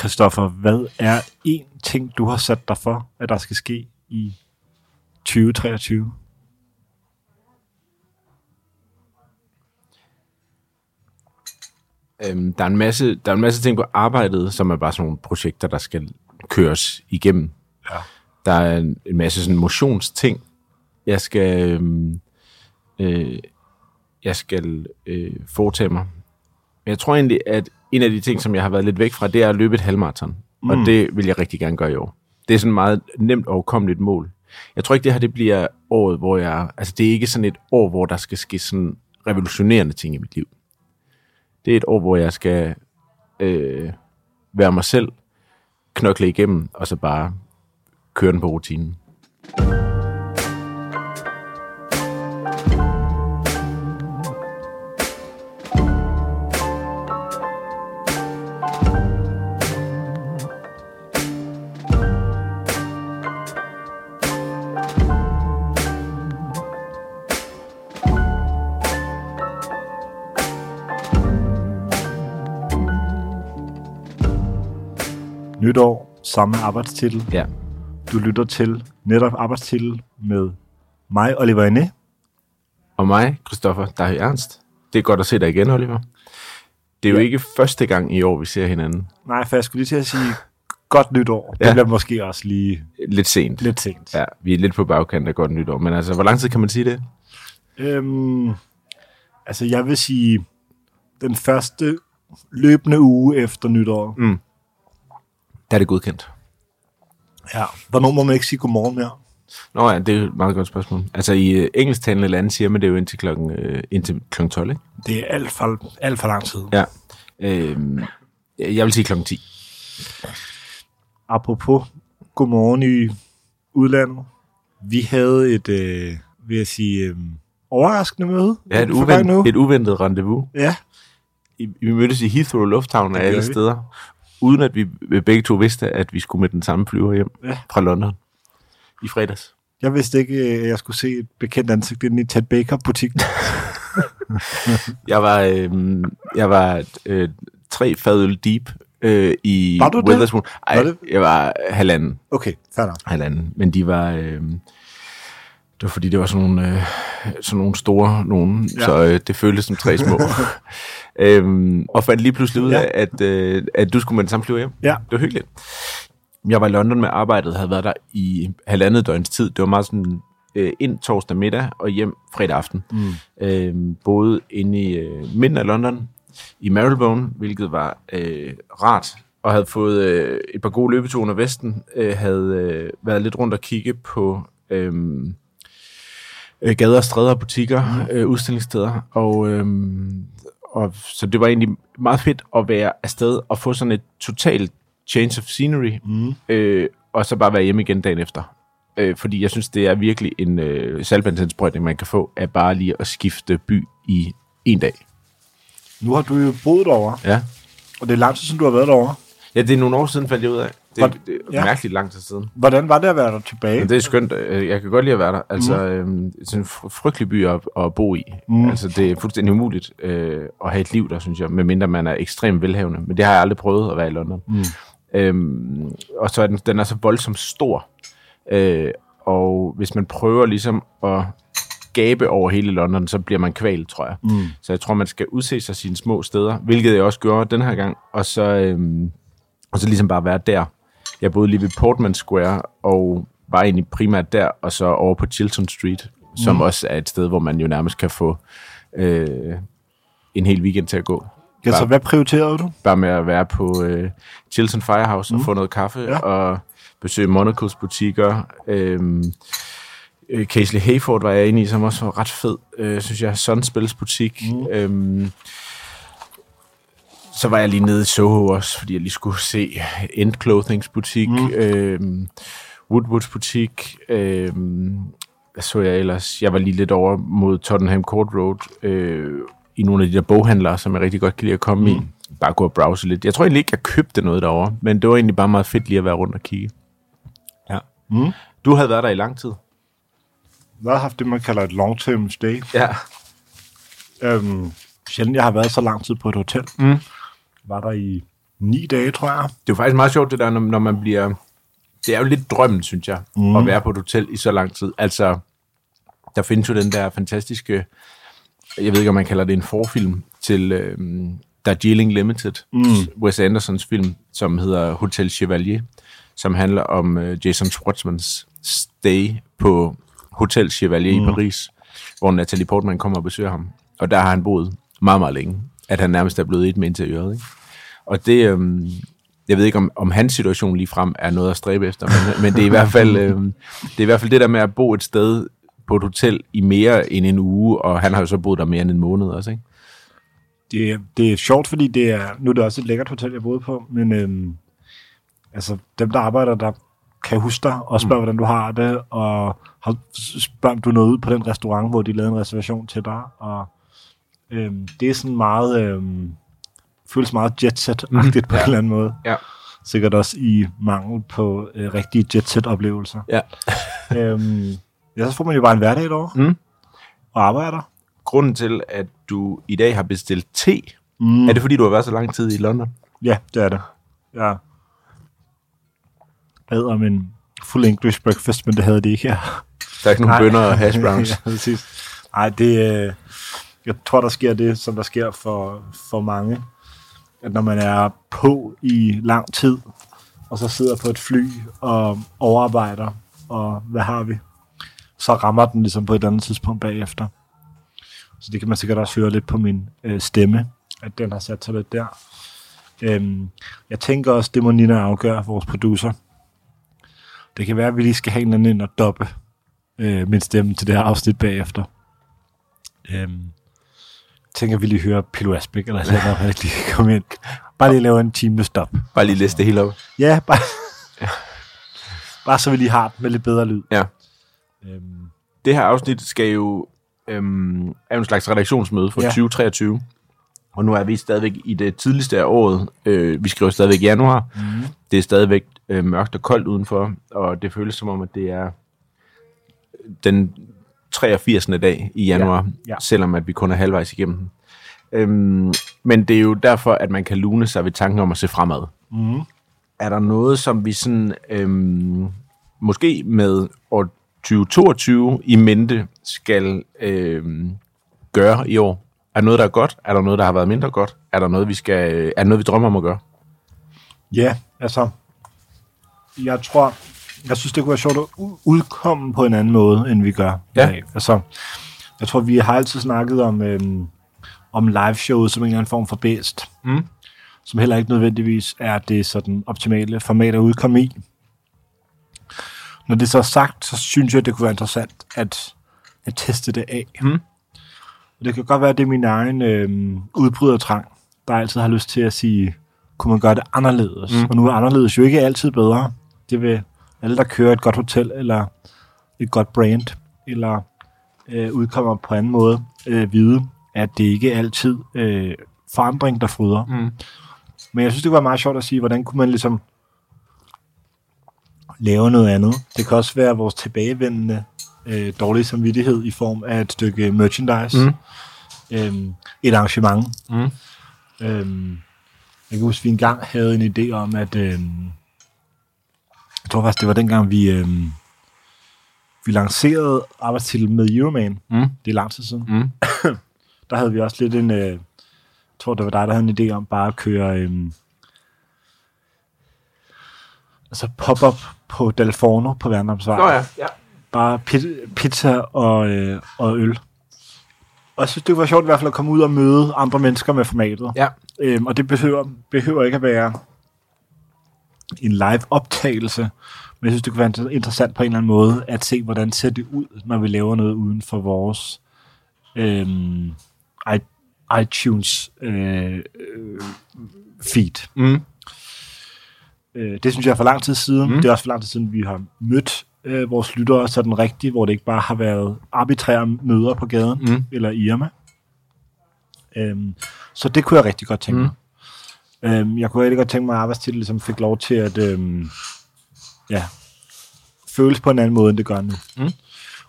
Christoffer, hvad er en ting, du har sat dig for, at der skal ske i 2023? Øhm, der, er en masse, der er en masse ting på arbejdet, som er bare sådan nogle projekter, der skal køres igennem. Ja. Der er en, en masse sådan motionsting. Jeg skal, øhm, øh, jeg skal øh, foretage mig. Men jeg tror egentlig, at en af de ting, som jeg har været lidt væk fra, det er at løbe et halvmarathon. Mm. Og det vil jeg rigtig gerne gøre i år. Det er sådan et meget nemt overkommeligt mål. Jeg tror ikke, det her det bliver året, hvor jeg... Altså, det er ikke sådan et år, hvor der skal ske sådan revolutionerende ting i mit liv. Det er et år, hvor jeg skal øh, være mig selv, knokle igennem, og så bare køre den på rutinen. Nytår, samme arbejdstitel. Ja. Du lytter til netop arbejdstitel med mig, Oliver Ine. Og mig, Christoffer Dahi Ernst. Det er godt at se dig igen, Oliver. Det er jo Ja. ikke første gang i år, vi ser hinanden. Nej, for jeg skulle lige til at sige godt nytår. Det Ja. bliver måske også lige Lidt sent. lidt sent. Ja, vi er lidt på bagkant af godt nytår. Men altså, hvor lang tid kan man sige det? Øhm, altså, jeg vil sige, den første løbende uge efter nytår. Mm. Der er det godkendt. Ja. Hvornår må man ikke sige godmorgen mere? Nå ja, det er et meget godt spørgsmål. Altså i øh, engelsktalende lande siger man det jo indtil klokken, øh, indtil klokken 12, ikke? Det er alt for, alt for lang tid. Ja. Øhm, jeg vil sige klokken 10. Apropos godmorgen i udlandet. Vi havde et, øh, vil jeg sige, øh, overraskende møde. Ja, et, uvent, et uventet rendezvous. Ja, I, vi mødtes i Heathrow Lufthavn af alle vi. steder, uden at vi begge to vidste, at vi skulle med den samme flyver hjem Ja. fra London i fredags. jeg vidste ikke, øh, at jeg skulle se et bekendt ansigt inde i Ted Baker-butikken. Jeg var, øh, jeg var øh, tre fadøl deep øh, i Var du det? Witherspoon. Ej, Var det? jeg var halvanden. Okay, fair nok. halvanden. Men de var... Øh, det var fordi, det var sådan nogle, øh, sådan nogle store nogen, Ja. ja. så øh, det føltes som tre små. øhm, og fandt lige pludselig ud Ja. af, at, øh, at du skulle med den samme flyver hjem. Ja. Det var hyggeligt. Jeg var i London med arbejdet, havde været der i halvandet døgns tid. Det var meget sådan øh, ind torsdag middag og hjem fredag aften. Mm. Øh, boede inde i øh, midten af London, i Marylebone, hvilket var øh, rart, og havde fået øh, et par gode løbeture under vesten, øh, havde øh, været lidt rundt og kigge på øh, øh, gader, stræder, butikker, øh, udstillingssteder, og, øh, og så det var egentlig meget fedt at være afsted og få sådan et totalt change of scenery, Mm. øh, og så bare være hjemme igen dagen efter. Øh, fordi jeg synes, det er virkelig en øh, salgbandsindsprøjtning, man kan få, af bare lige at skifte by i en dag. Nu har du jo boet derovre, Ja. og det er lang tid siden, du har været derovre. ja, det er nogle år siden, fandt jeg ud af. Det, Hvor- det er ja. mærkeligt lang tid siden. Hvordan var det at være der tilbage? Men det er skønt. øh, Jeg kan godt lide at være der. Altså, mm. er sådan en fr- frygtelig by at, at bo i. Mm. Altså, det er fuldstændig umuligt øh, at have et liv der, synes jeg, medmindre man er ekstremt velhavende. Men det har jeg aldrig prøvet at være i London. Mm. Øhm, og så er den, den er så voldsomt stor. Øh, og hvis man prøver ligesom at gabe over hele London, så bliver man kvalt, tror jeg. Mm. Så jeg tror, man skal udse sig sine små steder, hvilket jeg også gjorde den her gang, og så, øhm, og så ligesom bare være der. Jeg boede lige ved Portman Square, og var egentlig primært der, og så over på Chilton Street, som Mm. også er et sted, hvor man jo nærmest kan få øh, en hel weekend til at gå. Ja, så Bare, hvad prioriterede du? bare med at være på øh, Chilton Firehouse Mm. og få noget kaffe, Ja. og besøge Monocles butikker. Øh, øh, Casely Hayford var jeg inde i, som også var ret fed, øh, synes jeg. Sunspils butik. Mm. Mm. Så var jeg lige nede i Soho også, fordi jeg lige skulle se End Clothings butik, Mm. mm. øhm, Woodwoods butik. Øhm, hvad så jeg ellers? Jeg var lige lidt over mod Tottenham Court Road, øh, i nogle af de der boghandlere, som jeg rigtig godt kan lide at komme mm. i. Bare gå og browse lidt. Jeg tror egentlig ikke, jeg købte noget derovre, men det var egentlig bare meget fedt lige at være rundt og kigge. Ja. Mm. Du havde været der i lang tid. Jeg har haft det, man kalder et long-term stay. Ja. Øhm, sjældent jeg har været så lang tid på et hotel. Mm. Var der i ni dage, tror jeg. Det er jo faktisk meget sjovt, det der, når, når man bliver... Det er jo lidt drømmen, synes jeg, mm. at være på et hotel i så lang tid. Altså, der findes jo den der fantastiske... Jeg ved ikke, om man kalder det en forfilm til øh, Darjeeling Limited, mm. Wes Andersons film, som hedder Hotel Chevalier, som handler om øh, Jason Schwartzmans stay på Hotel Chevalier mm. i Paris, hvor Natalie Portman kommer og besøger ham. Og der har han boet meget, meget længe. At han nærmest er blevet et med interiøret. Ikke? Og det, øhm, jeg ved ikke, om, om hans situation lige frem er noget at stræbe efter, men, men det, er i hvert fald, øhm, det er i hvert fald det der med at bo et sted på et hotel i mere end en uge, og han har jo så boet der mere end en måned også, ikke? Det, er- det er sjovt, fordi det er, nu er det også et lækkert hotel, jeg boede på, men øhm, altså, dem, der arbejder der, kan huske dig og spørge, mm. hvordan du har det, og har, spørger, om du nået ud på den restaurant, hvor de lavede en reservation til dig, og øhm, det er sådan meget, øhm, føles meget jetset-agtigt på en eller anden måde. Ja. Sikkert også i mangel på øh, rigtige jetset-oplevelser. ja. øhm, ja, så får man jo bare en hverdag derovre, Mm. og arbejder. Grunden til, at du i dag har bestilt te, mm. er det fordi, du har været så lang tid i London? Ja, det er det. Jeg om en full English breakfast, men det havde de ikke her. Der er ikke nogen bønner og hash browns. ja, præcis. Nej, det, øh, jeg tror, der sker det, som der sker for, for mange. At når man er på i lang tid, og så sidder på et fly og overarbejder, og hvad har vi? Så rammer den ligesom på et andet tidspunkt bagefter. Så det kan man sikkert også høre lidt på min øh, stemme, at den har sat sig lidt der. Øhm, jeg tænker også, det må Nina afgøre, vores producer. Det kan være, at vi lige skal have en eller anden ind og doppe øh, min stemme til det her afsnit bagefter. Øhm, tænker, vi lige hører Pilo Asbæk, eller sådan noget, at lige kan komme ind. Bare lige lave en time stop. Bare lige læse det hele op. Ja, bare, bare så vi lige har det med lidt bedre lyd. Ja. Øhm, Det her afsnit skal jo øhm, er en slags redaktionsmøde for ja. 2023. Og nu er vi stadigvæk i det tidligste af året. Øh, vi skriver stadigvæk januar. Mm. Det er stadigvæk øh, mørkt og koldt udenfor, og det føles som om, at det er den 83. dag i januar, Ja, ja. selvom at vi kun er halvvejs igennem den. Øhm, men det er jo derfor, at man kan lune sig ved tanken om at se fremad. mm. Er der noget, som vi sådan, øhm, måske med år 2022 i mente, skal øhm, gøre i år? Er der noget, der er godt? Er der noget, der har været mindre godt? Er der noget, vi skal, er der noget, vi drømmer om at gøre? Ja, altså, jeg tror, jeg synes, det kunne være sjovt at udkomme på en anden måde, end vi gør Ja. i dag. Altså, jeg tror, vi har altid snakket om, øhm, om liveshowet som en eller anden form for bedst, Mm. som heller ikke nødvendigvis er det sådan optimale format at udkomme i. Når det så er sagt, så synes jeg, det kunne være interessant at, at teste det af. Mm. Og det kan godt være, at det er min egen øhm, udbrydertrang, der altid har lyst til at sige, kunne man gøre det anderledes? Mm. Og nu er anderledes jo ikke altid bedre. Det vil alle, der kører et godt hotel, eller et godt brand, eller øh, udkommer på anden måde, øh, vide, at det ikke altid øh, forandring, der fryder. Mm. Men jeg synes, det var meget sjovt at sige, hvordan kunne man ligesom lave noget andet. Det kan også være vores tilbagevendende øh, dårlige samvittighed i form af et stykke merchandise. Mm. Øhm, et arrangement. Mm. Øhm, jeg kan huske, at vi engang havde en idé om, at øhm, jeg tror faktisk, det var dengang, vi, øhm, vi lancerede arbejdstitel med Euroman. Mm. Det er lang tid siden. Mm. Der havde vi også lidt en, øh, jeg tror, det var dig, der havde en idé om bare at køre øhm, altså pop-up på Dalforno på Værndomsvej. Nå ja, ja. Bare pit, pizza og, øh, og øl. Og jeg synes, det var sjovt i hvert fald at komme ud og møde andre mennesker med formatet. ja. Øhm, og det behøver, behøver ikke at være en live optagelse, men jeg synes, det kunne være inter- interessant på en eller anden måde at se, hvordan ser det ud, når vi laver noget uden for vores øhm, iTunes øh, øh, feed. Mm. Øh, det synes jeg er for lang tid siden. Mm. Mm. Det er også for lang tid siden, vi har mødt øh, vores lyttere sådan rigtigt, hvor det ikke bare har været arbitrære møder på gaden Mm. eller Irma. Øhm, så det kunne jeg rigtig godt tænke Mm. Øhm, jeg kunne rigtig godt tænke mig, at arbejdstitel ligesom fik lov til at øhm, ja, føles på en anden måde, end det gør nu. Mm.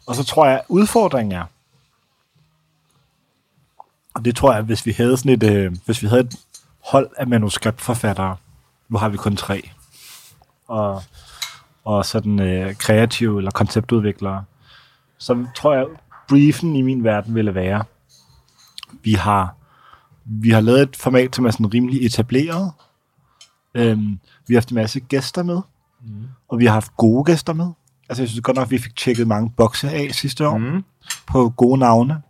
Og så tror jeg, at udfordringen er, og det tror jeg, hvis vi havde sådan et, øh, hvis vi havde et hold af manuskriptforfattere, nu har vi kun tre. Og, og sådan øh, kreative eller konceptudviklere. Så tror jeg, briefen i min verden ville være, vi har, vi har lavet et format, som er sådan rimelig etableret. Øhm, vi har haft en masse gæster med, mm. og vi har haft gode gæster med. Altså jeg synes godt nok, at vi fik tjekket mange bokse af sidste år mm. på gode navne.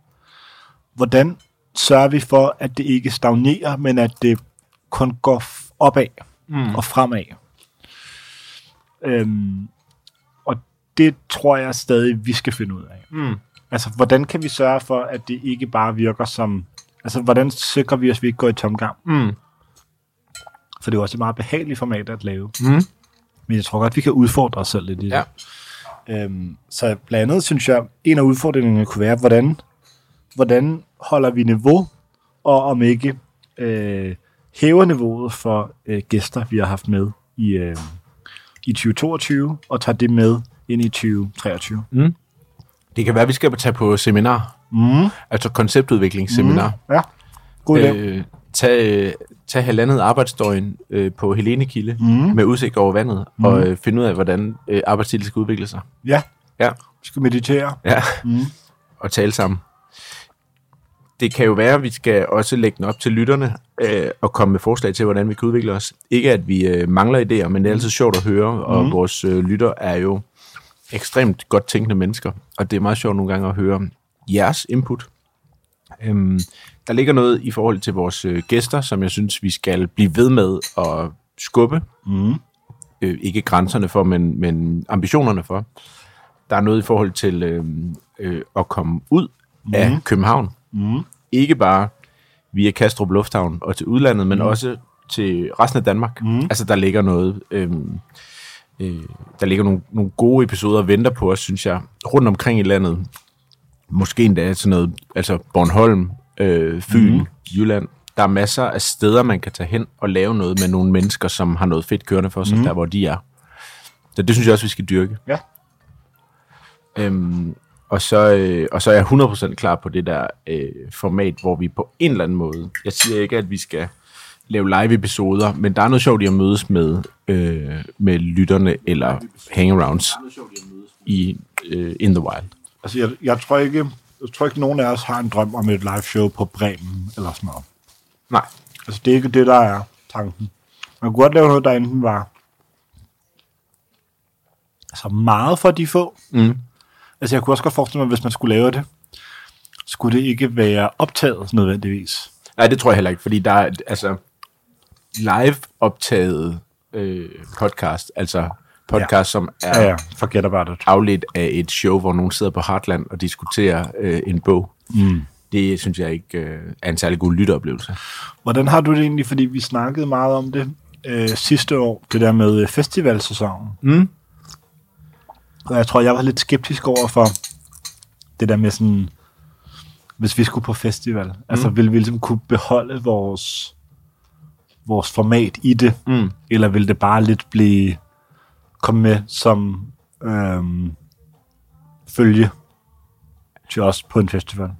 Hvordan sørger vi for, at det ikke stagnerer, men at det kun går opad mm. og fremad? Øhm, og det tror jeg stadig, vi skal finde ud af. Mm. Altså, hvordan kan vi sørge for, at det ikke bare virker som... Altså, hvordan sikrer vi os, at vi ikke går i tomgang? Mm. For det er jo også et meget behageligt format at lave. Mm. Men jeg tror godt, vi kan udfordre os selv lidt i det. Ja. Øhm, så blandt andet synes jeg, en af udfordringerne kunne være, hvordan, hvordan holder vi niveau, og om ikke øh, hæver niveauet for øh, gæster, vi har haft med i, øh, i 2022, og tager det med ind i 2023. Det kan være, at vi skal tage på seminar. Mm. Altså konceptudviklingsseminar. Ja, god idé. Øh, tag, tag halvandet arbejdsdøgn øh, på Helenekilde Mm. med udsigt over vandet, mm. og øh, finde ud af, hvordan øh, arbejdstiden skal udvikle sig. Ja, Ja. vi skal meditere. Ja. Mm. Og tale sammen. Det kan jo være, at vi skal også lægge den op til lytterne øh, og komme med forslag til, hvordan vi kan udvikle os. Ikke at vi øh, mangler idéer, men det er altid sjovt at høre, og Mm. vores øh, lytter er jo ekstremt godt tænkende mennesker, og det er meget sjovt nogle gange at høre jeres input. Øhm, der ligger noget i forhold til vores øh, gæster, som jeg synes, vi skal blive ved med at skubbe. Mm. Øh, ikke grænserne for, men, men ambitionerne for. Der er noget i forhold til øh, øh, at komme ud mm. af København. Mm. Ikke bare via Kastrup Lufthavn og til udlandet, men mm. også til resten af Danmark. Mm. Altså, der ligger noget... Øh, øh, der ligger nogle, nogle gode episoder og venter på os, synes jeg, rundt omkring i landet. Måske endda sådan noget, altså Bornholm, øh, Fyn, mm. Jylland. Der er masser af steder, man kan tage hen og lave noget med nogle mennesker, som har noget fedt kørende for sig, mm. der hvor de er. Så det synes jeg også, vi skal dyrke. Ja. Øhm, og, så, øh, og så er jeg 100% klar på det der øh, format, hvor vi på en eller anden måde, jeg siger ikke, at vi skal lave live-episoder, men der er noget sjovt i at mødes med, øh, med lytterne eller hangarounds i øh, In The Wild. Altså, jeg, jeg, tror ikke, jeg tror ikke, nogen af os har en drøm om et live show på Bremen eller sådan noget. Nej. Altså, det er ikke det, der er tanken. Man kunne godt lave noget, der enten var altså meget for de få. Mm. Altså, jeg kunne også godt forestille mig, hvis man skulle lave det, skulle det ikke være optaget nødvendigvis. Nej, det tror jeg heller ikke, fordi der er altså live optaget øh, podcast, altså podcast, ja. som er Ja, ja, forget about it. afledt af et show, hvor nogen sidder på Heartland og diskuterer øh, en bog. Mm. Det synes jeg ikke øh, er en særlig god lytteoplevelse. Hvordan har du det egentlig? Fordi vi snakkede meget om det øh, sidste år, det der med øh, festivalsæsonen. Mm. Og jeg tror, jeg var lidt skeptisk over for det der med sådan, hvis vi skulle på festival. Mm. Altså, ville vi ligesom kunne beholde vores, vores format i det? Mm. Eller ville det bare lidt blive, komme med som øhm, følge til os på en festival?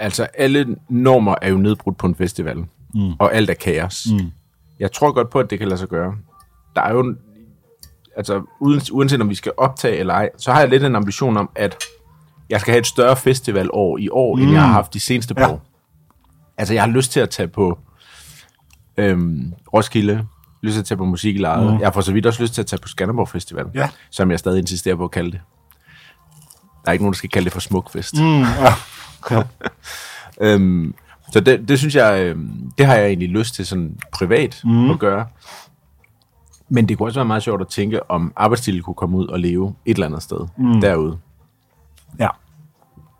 Altså, alle normer er jo nedbrudt på en festival, Mm. og alt er kaos. Mm. Jeg tror godt på, at det kan lade sig gøre. Der er jo, altså uden, uanset om vi skal optage eller ej, så har jeg lidt en ambition om, at jeg skal have et større festivalår i år, mm. end jeg har haft de seneste par Ja. år. Altså, jeg har lyst til at tage på øhm, Roskilde, lyst til at tage på musik i lejet. Mm. Jeg for så vidt også lyst til at tage på Skanderborg Festival, Ja. som jeg stadig insisterer på at kalde det. Der er ikke nogen, der skal kalde det for Smukfest. Mm, ja. ja. Øhm, så det, det synes jeg, øhm, det har jeg egentlig lyst til sådan privat mm. at gøre. Men det kunne også være meget sjovt at tænke, om arbejdstitel kunne komme ud og leve et eller andet sted mm. derude. ja.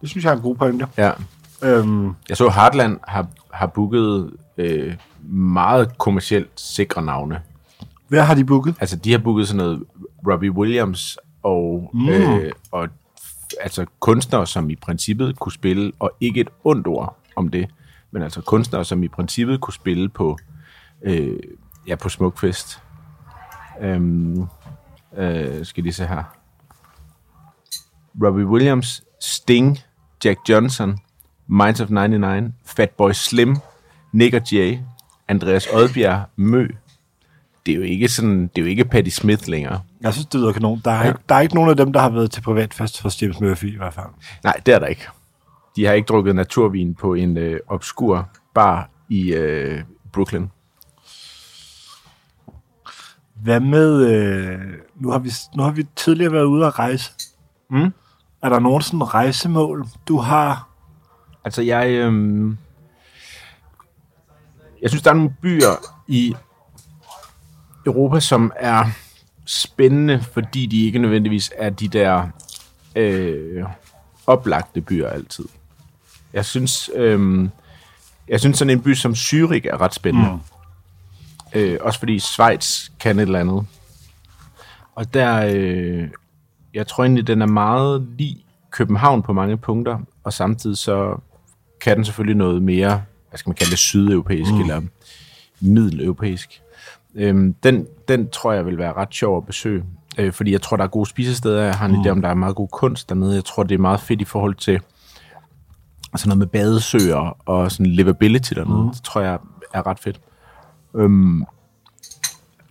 Det synes jeg er en god pointe. Ja. Øhm, Jeg så, Heartland har, har booket øh, meget kommercielt sikre navne. hvad har de booket? Altså, de har booket sådan noget Robbie Williams og, mm. øh, og altså kunstnere, som i princippet kunne spille, og ikke et ondt ord om det, men altså kunstnere, som i princippet kunne spille på, øh, ja, på Smukfest. Øhm, øh, skal de se her. Robbie Williams, Sting, Jack Johnson, Minds of 99, Fatboy Slim, Nick og Jay, Andreas Odbjerg, Mø, det er jo ikke sådan, det er jo ikke Patti Smith længere. Jeg synes, det lyder kanon. Der er, Ja. ja. ikke, der er ikke nogen af dem, der har været til privatfest hos James Murphy i hvert fald. Nej, det er der ikke. De har ikke drukket naturvin på en øh, obskur bar i øh, Brooklyn. Hvad med... Øh, nu, har vi, nu har vi tidligere været ude at rejse. Mm. Er der nogen sådan rejsemål, du har? Altså, jeg... Øh, jeg synes, der er nogle byer i Europa, som er spændende, fordi de ikke nødvendigvis er de der øh, oplagte byer altid. Jeg synes, øh, jeg synes sådan en by som Zürich er ret spændende. Mm. Øh, også fordi Schweiz kan et eller andet. Og der, øh, jeg tror egentlig, den er meget lig København på mange punkter, og samtidig så kan den selvfølgelig noget mere, hvad skal man kalde det, sydeuropæisk mm. eller middeleuropæisk. Øhm, den, den tror jeg vil være ret sjov at besøge, øh, fordi jeg tror, der er gode spisesteder. Jeg har en mm. idé om, der er meget god kunst dernede. Jeg tror, det er meget fedt i forhold til sådan noget med badesøer og sådan livability dernede. Mm. Det tror jeg er ret fedt. Øhm,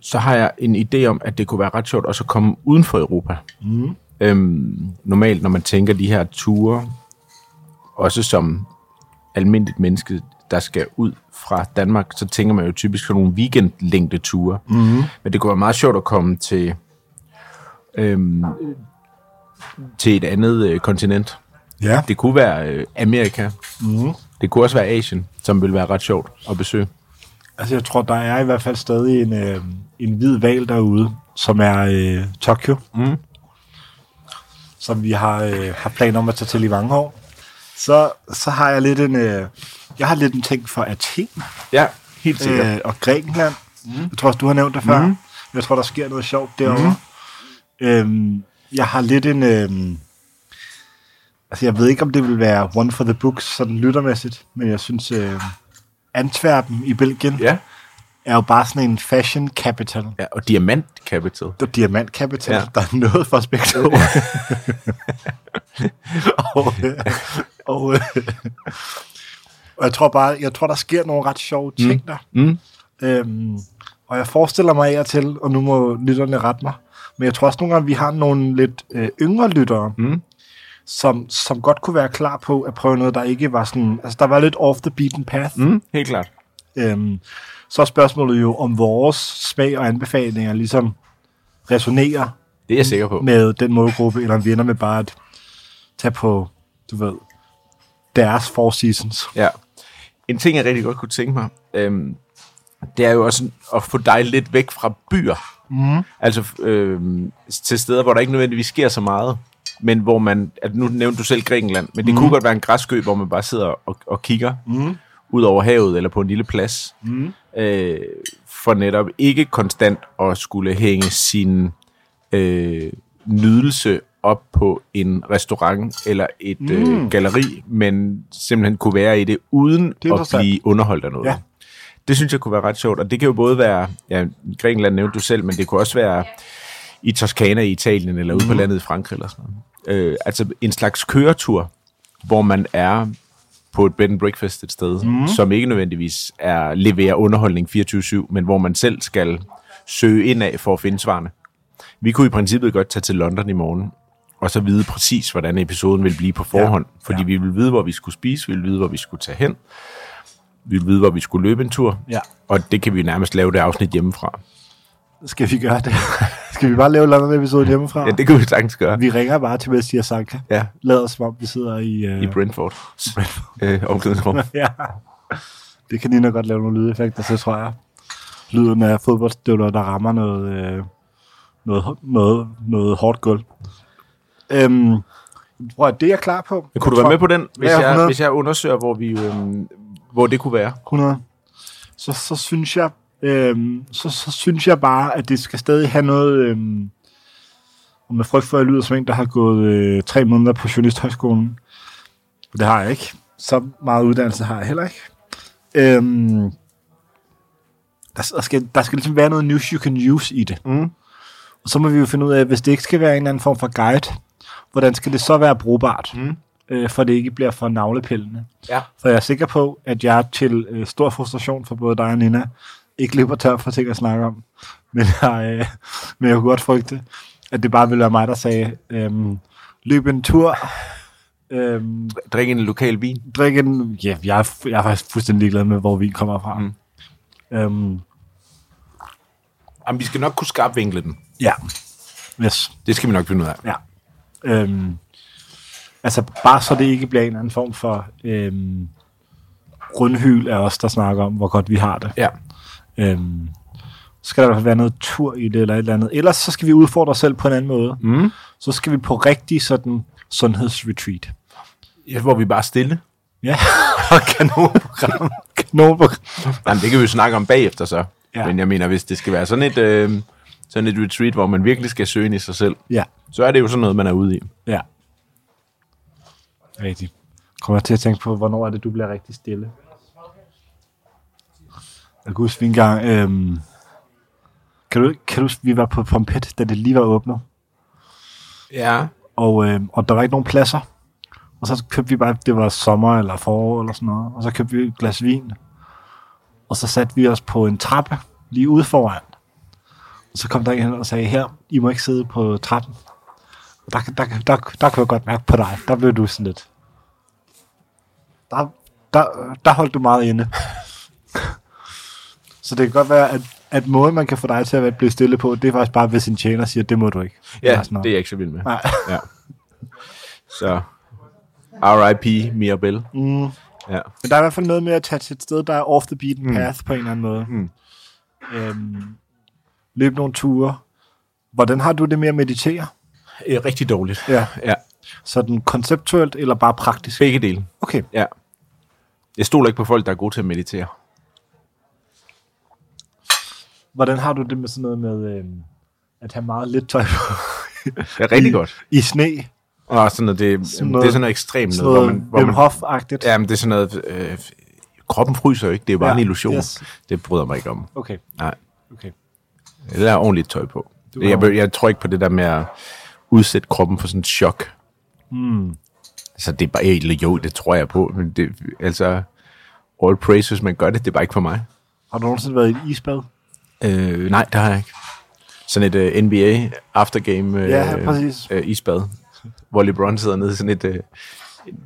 så har jeg en idé om, at det kunne være ret sjovt også at komme uden for Europa. Mm. Øhm, normalt, når man tænker de her ture, også som almindeligt menneske, der skal ud fra Danmark, så tænker man jo typisk sådan nogle weekendlængde ture. Mm. Men det kunne være meget sjovt at komme til, øhm, til et andet øh, kontinent. Ja. Det kunne være øh, Amerika. Mm. Det kunne også være Asien, som ville være ret sjovt at besøge. Altså, jeg tror, der er i hvert fald stadig en, øh, en hvid val derude, som er øh, Tokyo. Mm. Som vi har, øh, har planer om at tage til i mange år. Så, så har jeg lidt en... Øh, jeg har lidt en ting for Athen Ja, helt sikkert. øh, og Grækenland. Mm. Jeg tror også, du har nævnt det før. Mm. Jeg tror, der sker noget sjovt derovre. Mm. Øhm, jeg har lidt en... Øhm, altså, jeg ved ikke, om det vil være one for the books, sådan lyttermæssigt, men jeg synes, øh, Antwerpen i Belgien Ja. er jo bare sådan en fashion capital. ja, og Diamant Capital. Og diamant capital. Ja. Der er noget for begge to. og, øh, og, øh, og jeg tror bare, jeg tror, der sker nogle ret sjove ting mm. der. Mm. Øhm, og jeg forestiller mig af og til, og nu må lytterne rette mig, men jeg tror også nogle gange, vi har nogle lidt øh, yngre lyttere, Mm. som, som godt kunne være klar på at prøve noget, der ikke var sådan, altså der var lidt off the beaten path. Mm. Helt klart. Øhm, så er spørgsmålet jo, om vores smag og anbefalinger ligesom resonerer Det er jeg sikker på. med den målgruppe, eller om vi ender med bare at tage på, du ved, deres four seasons. Ja. En ting, jeg rigtig godt kunne tænke mig, øhm, det er jo også at få dig lidt væk fra byer. Mm. Altså øhm, til steder, hvor der ikke nødvendigvis sker så meget, men hvor man, at nu nævnte du selv Grækenland, men det mm. kunne godt være en græskø, hvor man bare sidder og, og kigger mm. ud over havet eller på en lille plads, mm. øh, for netop ikke konstant at skulle hænge sin øh, nydelse op på en restaurant eller et mm. øh, galeri, men simpelthen kunne være i det uden Det at blive underholdt af noget. Ja. Det synes jeg kunne være ret sjovt, og det kan jo både være, ja, Grækenland nævnte du selv, men det kunne også være i Toskana i Italien, eller ude mm. på landet i Frankrig, eller sådan noget. Øh, altså en slags køretur, hvor man er på et bed and breakfast et sted, mm. som ikke nødvendigvis er leverer underholdning 24-7, men hvor man selv skal søge ind af for at finde svarene. Vi kunne i princippet godt tage til London i morgen, og så vide præcis, hvordan episoden vil blive på forhånd. Ja. Fordi Ja. vi ville vide, hvor vi skulle spise, vi ville vide, hvor vi skulle tage hen, vi ville vide, hvor vi skulle løbe en tur, Ja. og det kan vi nærmest lave det afsnit hjemmefra. Skal vi gøre det? Skal vi bare lave en anden episode hjemmefra? Ja, det kan vi sagtens gøre. Vi ringer bare til Messias Sanka. Ja, Lader som om, vi sidder i... Uh... i Brentford. Øh, omklædningsrum. ja. Det kan Nina godt lave nogle lydeffekter til, tror jeg. Lyden af fodboldstøvler, der rammer noget, øh, noget, noget, noget hårdt gulv. Øhm, prøv at det er jeg klar på. Men kunne du være med på den, hvis, Ja, jeg, 100. hvis jeg undersøger, hvor, vi, øhm, hvor det kunne være? 100. Så, så synes jeg, øhm, så, så synes jeg bare, at det skal stadig have noget, øhm, og med frygt for, at jeg lyder som en, der har gået øh, tre måneder på Journalisthøjskolen. Det har jeg ikke. Så meget uddannelse har jeg heller ikke. Øhm, der, der, skal, der skal ligesom være noget news you can use i det. Mm. Og så må vi jo finde ud af, hvis det ikke skal være en eller anden form for guide, hvordan skal det så være brugbart, Mm. øh, for det ikke bliver for navlepillende. Ja. For jeg er sikker på, at jeg til øh, stor frustration for både dig og Nina, ikke løber tør for ting at snakke om. Men jeg, øh, men jeg kunne godt frygte, at det bare ville være mig, der sagde, øhm, løb en tur, øhm, Drik en lokal vin. drik en... Ja, jeg er, jeg er faktisk fuldstændig ligeglad med, hvor vi kommer fra. Mm. Øhm, Jamen, vi skal nok kunne skarpvinkle den. ja. Yes. Det skal vi nok finde ud af. Ja. Øhm, altså, bare så det ikke bliver en eller anden form for øhm, rundhyl af os, der snakker om, hvor godt vi har det. Ja. Øhm, så skal der i hvert fald være noget tur i det, eller et eller andet. Ellers så skal vi udfordre os selv på en anden måde. Mm. Så skal vi på rigtig sådan sundhedsretreat. ja. Hvor vi bare er stille. Ja, og kanonprogram. kanonprogram. Jamen, det kan vi jo snakke om bagefter så. Ja. Men jeg mener, hvis det skal være sådan et, øh, sådan et retreat, hvor man virkelig skal søge ind i sig selv, Ja, så er det jo sådan noget, man er ude i. ja. Rigtigt. Kommer jeg til at tænke på, hvornår er det, du bliver rigtig stille? Jeg kan huske, vi engang... Øhm, kan, du, kan du huske, vi var på Pompet, da det lige var åbnet? Ja. Og, øh, og der var ikke nogen pladser. Og så købte vi bare, det var sommer eller forår eller sådan noget, og så købte vi et glas vin. Og så satte vi os på en trappe lige ude foran. Så kom der en hen og sagde, her, I må ikke sidde på trappen. Og der, der, der, der, der kunne jeg godt mærke på dig, der blev du sådan lidt. Der, der, der holdt du meget inde. så det kan godt være, at, at måden, man kan få dig til at blive stille på, det er faktisk bare, hvis en tjener siger, det må du ikke. Ja, sådan noget. det er jeg ikke så vild med. Nej. Ja. Så, R.I.P. Mirabelle. Mm. Ja. Men der er i hvert fald noget med at tage til et sted, der er off the beaten path på en eller anden måde. Mm. Øhm, løb nogle ture. Hvordan har du det med at meditere? Øh, rigtig dårligt. Ja. Ja, Sådan konceptuelt eller bare praktisk? begge dele. Okay. Ja. Jeg stoler ikke på folk, der er gode til at meditere. Hvordan har du det med sådan noget med øhm, at have meget lidt tøj på? Er rigtig I, godt. I sne? Og sådan noget, det, Sådan noget- det er sådan noget ekstremt Sådan noget, hvor noget man, hvor man, ja, men det er sådan noget, øh, kroppen fryser ikke, det er bare Ja, ja, en illusion. yes. Det bryder mig ikke om. Okay. Nej, okay. Det er ordentligt tøj på. Jeg, har- jeg, jeg tror ikke på det der med at udsætte kroppen for sådan et chok. Mm. Altså, det er bare, eller jo, det tror jeg på, men det, altså, all praise, hvis man gør det, det er bare ikke for mig. Har du nogensinde været i et isbad? Øh, nej, det har jeg ikke. Sådan et uh, NBA aftergame uh, Ja, præcis. uh, isbad, hvor LeBron sidder nede i sådan et, uh,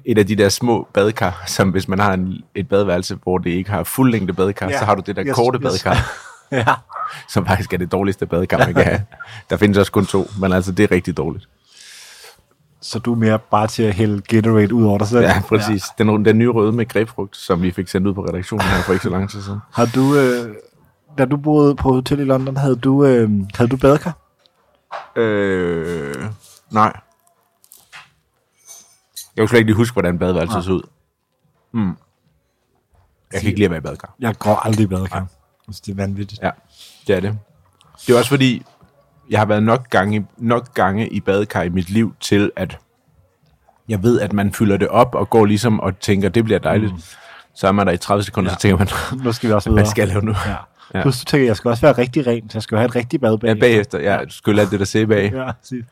et af de der små badekar, som hvis man har en, et badeværelse, hvor det ikke har fuld længde badekar, Ja. så har du det der Yes, korte yes. badekar, ja. som faktisk er det dårligste badekar, man kan have. Der findes også kun to, men altså, det er rigtig dårligt. Så du er mere bare til at hælde Gatorade ud over dig selv? Ja, præcis. Ja. Den, den nye røde med grebfrugt, som vi fik sendt ud på redaktionen her for ikke så lang tid siden. Har du, øh, da du boede på hotel i London, havde du, øh, havde du badekar? Øh, nej. Jeg kan slet ikke lige huske, hvordan badeværelset så ud. Mm. Jeg kan ikke lide at være i badekar. Jeg går aldrig i badekar. Altså, det er vanvittigt. Ja, det er det. Det er også fordi, jeg har været nok gange, nok gange i badekar i mit liv til, at jeg ved, at man fylder det op og går ligesom og tænker, det bliver dejligt. Mm. Så er man der i 30 sekunder, ja. så tænker man, Nu skal vi også videre. hvad skal jeg lave nu? Ja. Ja. Plus du tænker, jeg skal også være rigtig ren, så jeg skal have et rigtigt bad Ja, bagefter. bagefter. Ja, skylle alt det der sæbe af. Ja, præcis.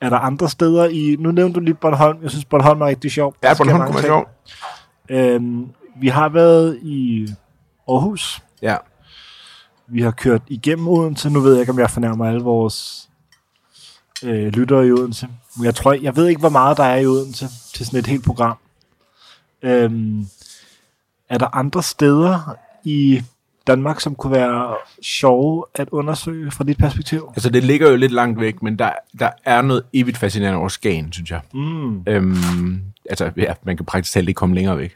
Er der andre steder i... Nu nævnte du lige Bornholm. Jeg synes, Bornholm er rigtig sjov. Ja, Bornholm kunne være sjov. Øhm, vi har været i Aarhus. Ja. Vi har kørt igennem Odense. Nu ved jeg ikke, om jeg fornærmer alle vores øh, lyttere i Odense. Men jeg tror, jeg ved ikke, hvor meget der er i Odense til sådan et helt program. Øhm, er der andre steder i Danmark, som kunne være sjove at undersøge fra dit perspektiv? Altså, det ligger jo lidt langt væk, men der, der er noget evigt fascinerende over Skagen, synes jeg. Mm. Øhm, altså, ja, man kan praktisk talt ikke komme længere væk.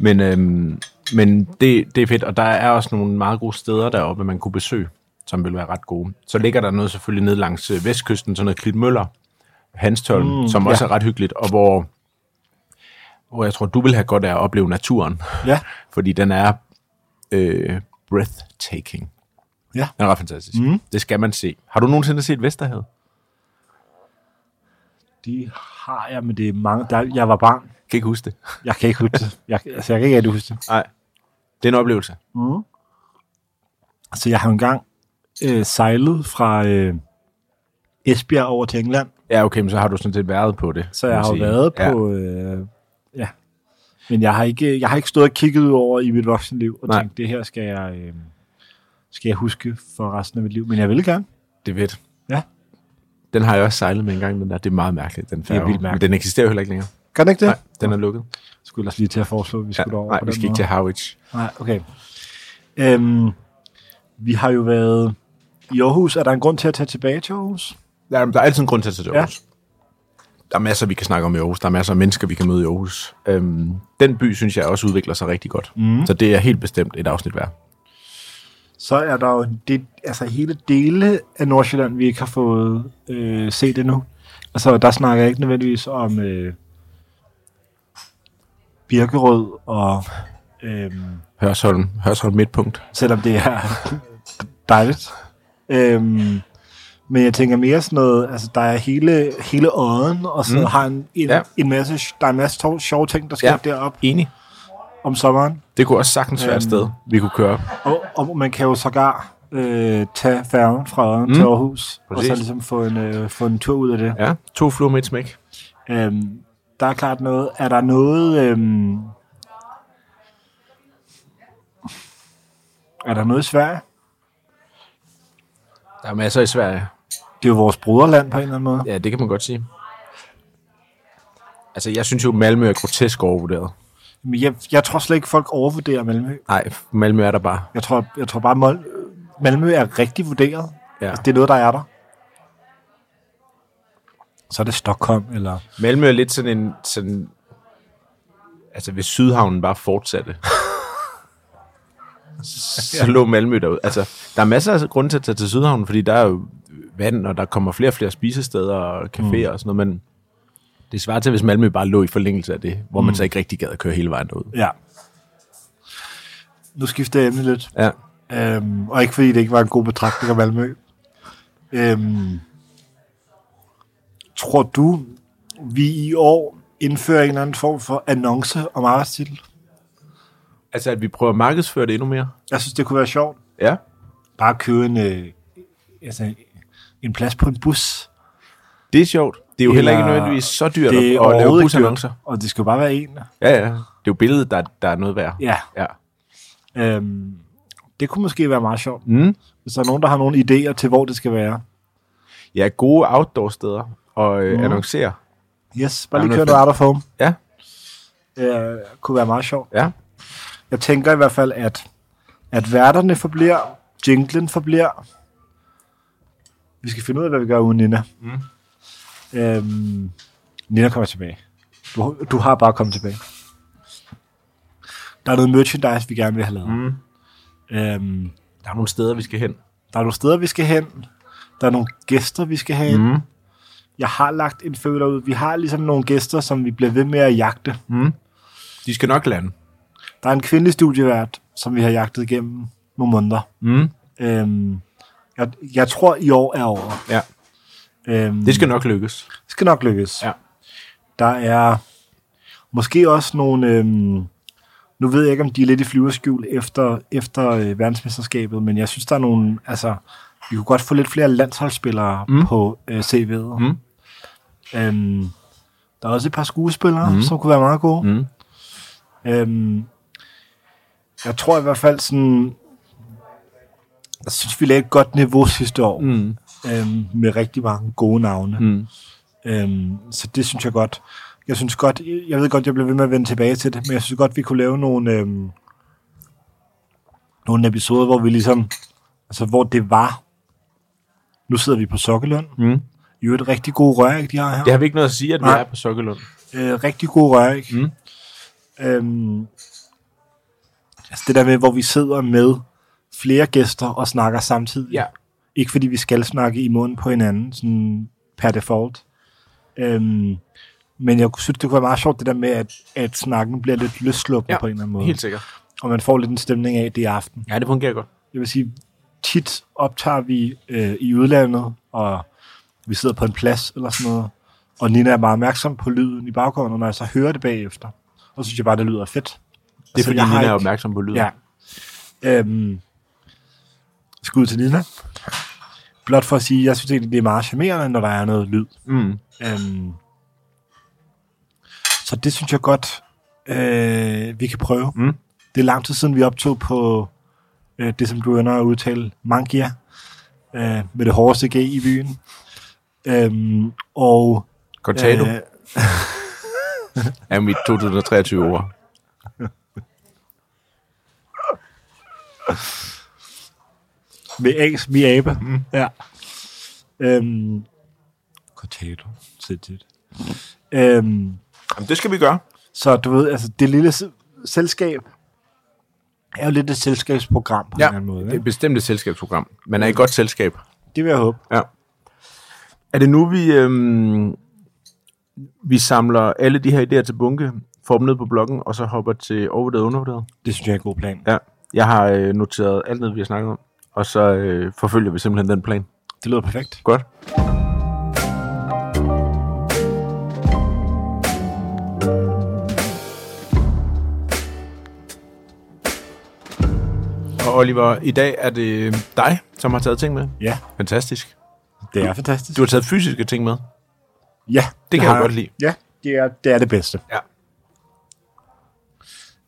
Men, øhm, men det, det er fedt, og der er også nogle meget gode steder deroppe, man kunne besøge, som vil være ret gode. Så ligger der noget selvfølgelig ned langs øh, vestkysten, sådan noget Klitmøller, Hanstholm, Mm, som også ja. er ret hyggeligt, og hvor, hvor jeg tror, du vil have godt af at opleve naturen, Ja. fordi den er øh, breathtaking. Ja. Den er ret fantastisk. Mm. Det skal man se. Har du nogensinde set Vesterhavet? De har jeg, men det er mange... Der, jeg var barn. Kan ikke huske det. Jeg kan ikke huske det. Jeg, altså, jeg kan ikke rigtig huske det. Nej. Det er en oplevelse. Mm. Så jeg har engang øh, sejlet fra øh, Esbjerg over til England, Ja, okay, men så har du sådan set været på det. så jeg har sige. været Ja. på... Øh, ja. Men jeg har, ikke, jeg har ikke stået og kigget ud over i mit voksenliv og Nej. tænkt, det her skal jeg... Øh, skal jeg huske for resten af mit liv. Men jeg vil gerne. Det er fedt. Ja. Den har jeg også sejlet med en gang, den der. Det er meget mærkeligt, den færge. vildt mærkeligt. Men den eksisterer jo heller ikke længere. Gør den ikke det? Nej, den er lukket. Skulle ellers lige til at foreslå, at vi Ja, skulle over nej, vi skal ikke til Harwich. Nej, okay. Øhm, vi har jo været i Aarhus. Er der en grund til at tage tilbage til Aarhus? Der er, der er altid en grund til at tage til Ja. Aarhus. Der er masser, vi kan snakke om i Aarhus. Der er masser af mennesker, vi kan møde i Aarhus. Øhm, den by, synes jeg, også udvikler sig rigtig godt. Mm. Så det er helt bestemt et afsnit værd. Så er der jo det, altså hele dele af Nordsjælland, vi ikke har fået øh, set endnu. Altså, der snakker jeg ikke nødvendigvis om øh, Birkerød og... Øh, Hørsholm, Hørsholm midtpunkt. selvom det er dejligt. Øhm, men jeg tænker mere sådan noget, altså der er hele, hele åden, og så mm. har en, en, Ja. en masse, der er en masse sjove ting, der sker Ja. deroppe Enig. Om sommeren. Det kunne også sagtens være et Øhm. sted, vi kunne køre. Og, og man kan jo sågar øh, tage færgen fra Odden Mm. til Aarhus, og Præcis. så ligesom få en, øh, få en tur ud af det. Ja, to fluer med et smæk. Øhm, der er klart noget, er der noget, øhm, er der noget i Sverige? Der er masser i Sverige. Det er jo vores broderland på en eller anden måde. Ja, det kan man godt sige. Altså, jeg synes jo, Malmø er grotesk overvurderet. Men jeg, jeg tror slet ikke, folk overvurderer Malmø. Nej, Malmø er der bare. Jeg tror, jeg tror bare, Mol- Malmø er rigtig vurderet. Ja. Altså, det er noget, der er der. Så er det Stockholm, eller... Malmø er lidt sådan en... Sådan, altså, hvis Sydhavnen bare fortsatte, så lå Malmø derud. Altså, der er masser af grunde til at tage til Sydhavnen, fordi der er jo vand, og der kommer flere og flere spisesteder og caféer mm. og sådan noget, men det svarer til, hvis Malmø bare lå i forlængelse af det, hvor mm. man så ikke rigtig gad at køre hele vejen derud. Ja. Nu skifter jeg emne lidt. Ja. Øhm, og ikke fordi det ikke var en god betragtning af Malmø. Øhm, tror du, vi i år indfører en eller anden form for annonce om arbejdstitel? Altså, at vi prøver at markedsføre det endnu mere. Jeg synes, det kunne være sjovt. Ja. Bare købe en, øh, altså, en plads på en bus. Det er sjovt. Det er jo Eller- heller ikke nødvendigvis så dyrt Det at, at lave busannoncer. og det skal jo bare være en. Ja, ja. Det er jo billedet, der, der er noget værd. Ja. ja. Øhm, det kunne måske være meget sjovt. Mm. Hvis der er nogen, der har nogle idéer til, hvor det skal være. Ja, gode outdoor-steder og øh, Mm. annoncere. Yes, bare lige køre noget out of home. Ja, Øh, kunne være meget sjovt. ja. Jeg tænker i hvert fald, at, at værterne forbliver, jinglen forbliver. Vi skal finde ud af, hvad vi gør uden Nina. Mm. Øhm, Nina kommer tilbage. Du, du har bare kommet tilbage. Der er noget merchandise, vi gerne vil have lavet. Mm. Øhm, Der er nogle steder, vi skal hen. der er nogle steder, vi skal hen. Der er nogle gæster, vi skal have. Mm. Jeg har lagt en føler ud. Vi har ligesom nogle gæster, som vi bliver ved med at jagte. Mm. De skal nok lande. Der er en kvindelig studievært, som vi har jagtet igennem nogle måneder. Mm. Øhm, jeg, jeg tror, i år er over. Ja, Øhm, det skal nok lykkes. skal nok lykkes. Ja. Der er måske også nogle... Øhm, nu ved jeg ikke, om de er lidt i flyverskjul efter, efter øh, verdensmesterskabet, men jeg synes, der er nogle... Altså, vi kunne godt få lidt flere landsholdsspillere mm. På øh, CV'et. Mm. Øhm, der er også et par skuespillere. Mm. som kunne være meget gode. Mm. Øhm, jeg tror i hvert fald sådan... Jeg synes, vi lagde et godt niveau sidste år. Mm. Øhm, med rigtig mange gode navne. Mm. Øhm, så det synes jeg godt. Jeg synes godt, jeg ved godt, jeg bliver ved med at vende tilbage til det, men jeg synes godt, vi kunne lave nogle, øhm, nogle episoder, hvor vi ligesom, altså hvor det var, nu sidder vi på Sokkelund, Mm. i øvrigt rigtig gode røræg, de har her. Det har vi ikke noget at sige, at vi Nej. er på Sokkelund. Øh, rigtig gode røræg. Mm. Øhm, altså det der med, hvor vi sidder med flere gæster og snakker samtidig. Ja. Ikke fordi vi skal snakke i munden på hinanden, sådan per default. Øhm, men jeg synes, det kunne være meget sjovt, det der med, at, at snakken bliver lidt løsslupende Ja, på en eller anden måde. Helt sikkert. Og man får lidt en stemning af, det er aften. Ja, det fungerer godt. Jeg vil sige, tit optager vi øh, i udlandet, og vi sidder på en plads eller sådan noget, og Nina er meget opmærksom på lyden i baggrunden, og når jeg så hører det bagefter, så synes jeg bare, det lyder fedt. Det er fordi, jeg har Nina er ikke- opmærksom på lyden. Ja. Øhm, skud til Nina. Blot for at sige, jeg synes egentlig, det er meget charmerende, når der er noget lyd. Mm. Øhm, så det synes jeg godt, øh, vi kan prøve. Mm. Det er lang tid siden, vi optog på Øh, det, som du ender at udtale, Mangia, øh, med det hårdeste G i byen. Øhm, og Cortado øh, er mit 2023 ord. Med A's, vi er abe. Mm. Ja. Øhm, Cortado, sindssygt. Øhm, Jamen, det skal vi gøre. så du ved, altså det lille selskab er jo lidt et selskabsprogram på Ja, en eller anden måde. det er Ikke? bestemt et selskabsprogram. Man er i godt selskab. Det vil jeg håbe. Ja. Er det nu, vi, øhm, vi samler alle de her idéer til bunke, får dem ned på bloggen, og så hopper til overvurderet og undervurderet? Det synes jeg er en god plan. Ja. Jeg har øh, noteret alt ned, vi har snakket om, og så øh, forfølger vi simpelthen den plan. Det lyder perfekt. Godt. Og Oliver, i dag er det dig, som har taget ting med. Ja, Fantastisk. det er fantastisk. Du har taget fysiske ting med. ja, Det kan har jeg godt lide. Ja, det er det, er det bedste. Ja.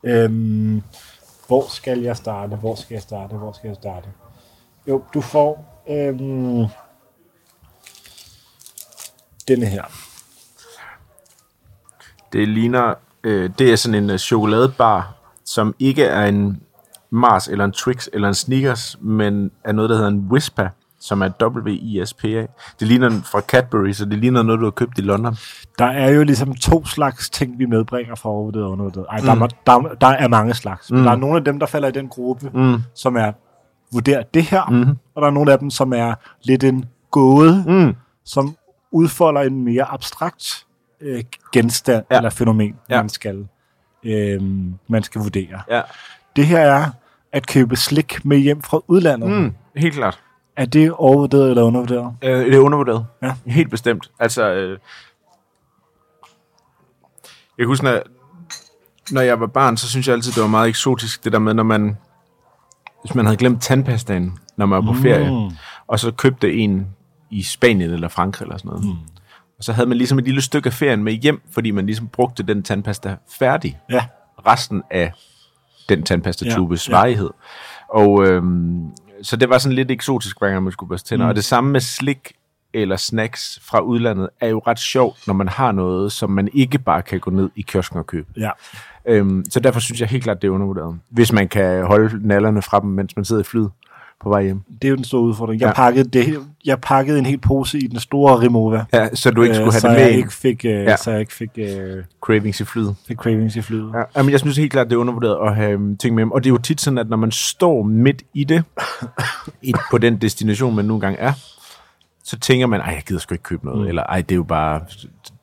Øhm, hvor skal jeg starte? Hvor skal jeg starte? Hvor skal jeg starte? Jo, du får øhm, denne her. Det ligner, øh, det er sådan en øh, chokoladebar, som ikke er en Mars eller en Twix eller en Snickers, men er noget, der hedder en Whisper, som er W-I-S-P-A. Det ligner en fra Cadbury, så det ligner noget, du har købt i London. Der er jo ligesom to slags ting, vi medbringer fra overvurderet og undervurderet. Ej, der, mm. der, der er mange slags. Mm. Der er nogle af dem, der falder i den gruppe, mm. som er vurder det her, mm. og der er nogle af dem, som er lidt en gåde, Mm. som udfolder en mere abstrakt øh, genstand Ja. eller fænomen, Ja. man skal øh, man skal vurdere. Ja. Det her er at købe slik med hjem fra udlandet. Mm. Helt klart. Er det overvurderet eller undervurderet? Øh, det er undervurderet. Ja. Helt bestemt. Altså, øh, jeg kan huske, når, når jeg var barn, så synes jeg altid, det var meget eksotisk, det der med, når man, hvis man havde glemt tandpastaen, når man var på ferie, og så købte en i Spanien eller Frankrig eller sådan noget. Mm. Og så havde man ligesom et lille stykke af ferien med hjem, fordi man ligesom brugte den tandpasta færdig. Ja. Resten af den tandpastatubes ja. varighed. Og øhm, så det var sådan lidt eksotisk, hver gang man skulle børste tænder. Mm. Og det samme med slik eller snacks fra udlandet er jo ret sjovt, når man har noget, som man ikke bare kan gå ned i kiosken og købe. Ja. Øhm, så derfor synes jeg helt klart, det er undervurderet. Hvis man kan holde nallerne fra dem, mens man sidder i flyet på vej hjem. Det er jo den store udfordring. Jeg, Ja. pakkede, det, jeg pakkede en hel pose i den store Remova. Ja, så du ikke skulle have så det med jeg ind. ikke fik, øh, Ja. så jeg ikke fik, øh, Cravings i flyet. fik cravings i flyet. Ja. Ja, jamen, jeg synes helt klart, det er undervurderet at have øhm, ting med hjem. Og det er jo tit sådan, at når man står midt i det, i, på den destination, man nu engang er, så tænker man, ej, jeg gider sgu ikke købe noget, mm. eller ej, det er jo bare,